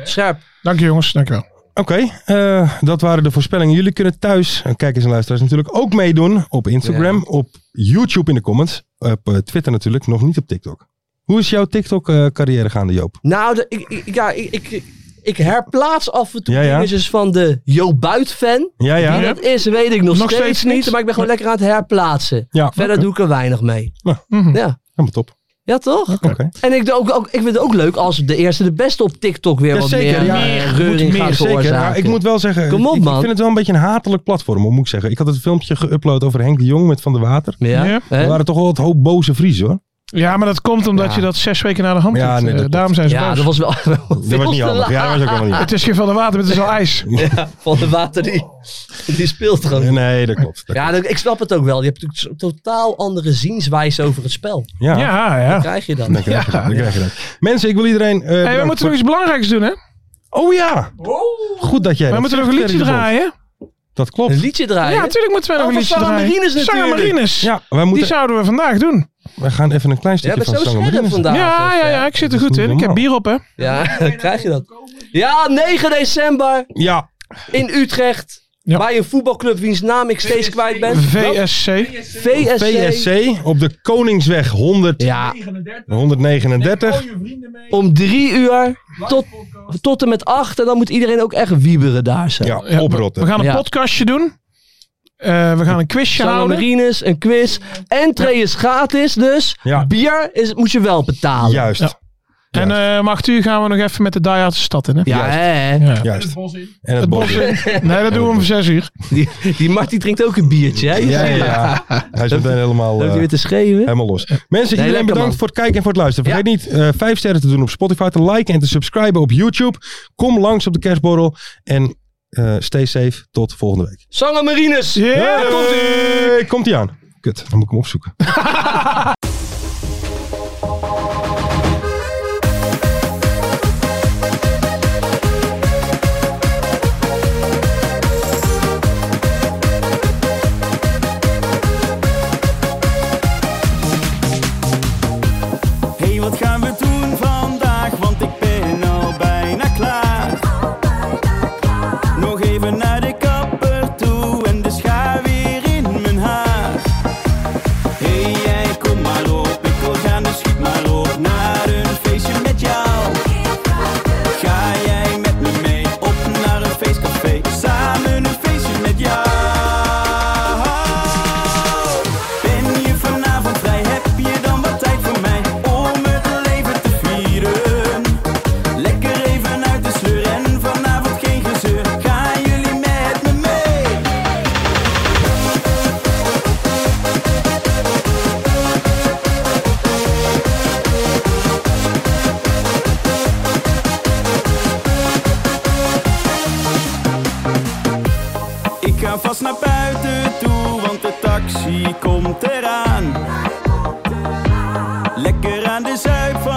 Scherp. Dank je jongens, dank je wel. Oké, eh, dat waren de voorspellingen. Jullie kunnen thuis, en kijkers en luisteraars natuurlijk ook meedoen op Instagram, Ja. op YouTube in de comments, op eh, Twitter natuurlijk, nog niet op TikTok. Hoe is jouw TikTok-carrière gaande, Joop? Nou, de- ik, ik, ja, ik, ik, ik herplaats af en toe Ja, ja. van de Jo Buit-fan. Ja, ja. Wie dat is, weet ik nog, Nog steeds, steeds niet. Maar ik ben gewoon lekker aan het herplaatsen. Ja, Verder doe ik er weinig mee. Mhm. Ja, Helemaal top. ja toch? Oké. En ik, doe ook, ook, ik vind het ook leuk als de eerste de beste op TikTok weer Ja, wat zeker, meer, ja. eh, Moet reuring meer, gaat zeker. veroorzaken. Ja, ik moet wel zeggen, Kom op, ik, vind het wel een beetje een hatelijk platform, moet ik zeggen. Ik had het filmpje geüpload over Henk de Jong met Van der Water. Ja, Ja. Er waren toch wel wat hoop boze Friesen hoor. Ja, maar dat komt omdat Ja. je dat zes weken na de hand Ja, doet. nee, Eh, dat daarom zijn ze ja boos. dat was wel Dat was niet handig. Ja, dat was ook helemaal niet Het is geen van de water, maar het is al ijs. Ja, van de water die, die speelt gewoon. Nee, dat klopt. Dat Ja, ik snap het ook wel. Je hebt natuurlijk een totaal andere zienswijze over het spel. ja. Ja. Krijg je dan. Dan krijg je dat. Dan krijg je dat. Mensen, ik wil iedereen... eh, Hey, we moeten nog iets belangrijks doen, hè? Oh ja! Goed dat jij We dat moeten nog een liedje draaien. Dat klopt. Een liedje draaien. Ja, natuurlijk moeten we nog Oh, een liedje Sarah draaien. Marines Sarah. Marines. Ja, wij Die moeten, zouden we vandaag doen. wij gaan even een klein stukje van scherp Marines. vandaag. Ja, ja, ja, ik zit er goed in. Ik heb bier op, hè? Ja, krijg je dat. Ja, 9 december Ja, in Utrecht. Ja. Bij een voetbalclub wiens naam ik steeds kwijt ben. VSC. VSC. VSC op de Koningsweg 100, Ja, 39. 139. Al je vrienden mee. om drie uur tot, tot en met acht. En dan moet iedereen ook echt wieberen daar zo. Ja, oprotten. we gaan een Ja. podcastje doen. Eh, we gaan een quizje Sanne houden. Marines, een quiz. Entree is gratis, dus Ja. bier is, moet je wel betalen. Juist. En eh om acht uur gaan we nog even met de Die Hard de stad in. Hè? Ja, hè. Ja. Juist. Het bos in. En het Het bos. in. Nee, dat doen we om zes uur. Die, die Mart die drinkt ook een biertje, hè? Ja, ja, ja. Hij is meteen helemaal, Loopt eh, hij weer te schreeuwen? helemaal los. Mensen, Nee, iedereen bedankt man. voor het kijken en voor het luisteren. Vergeet niet eh vijf sterren te doen op Spotify, te liken en te subscriben op YouTube. Kom langs op de kerstborrel en eh, stay safe. Tot volgende week. Zanger Marines! Ja, komt-ie! Komt-ie aan. Kut, dan moet ik hem opzoeken. aan de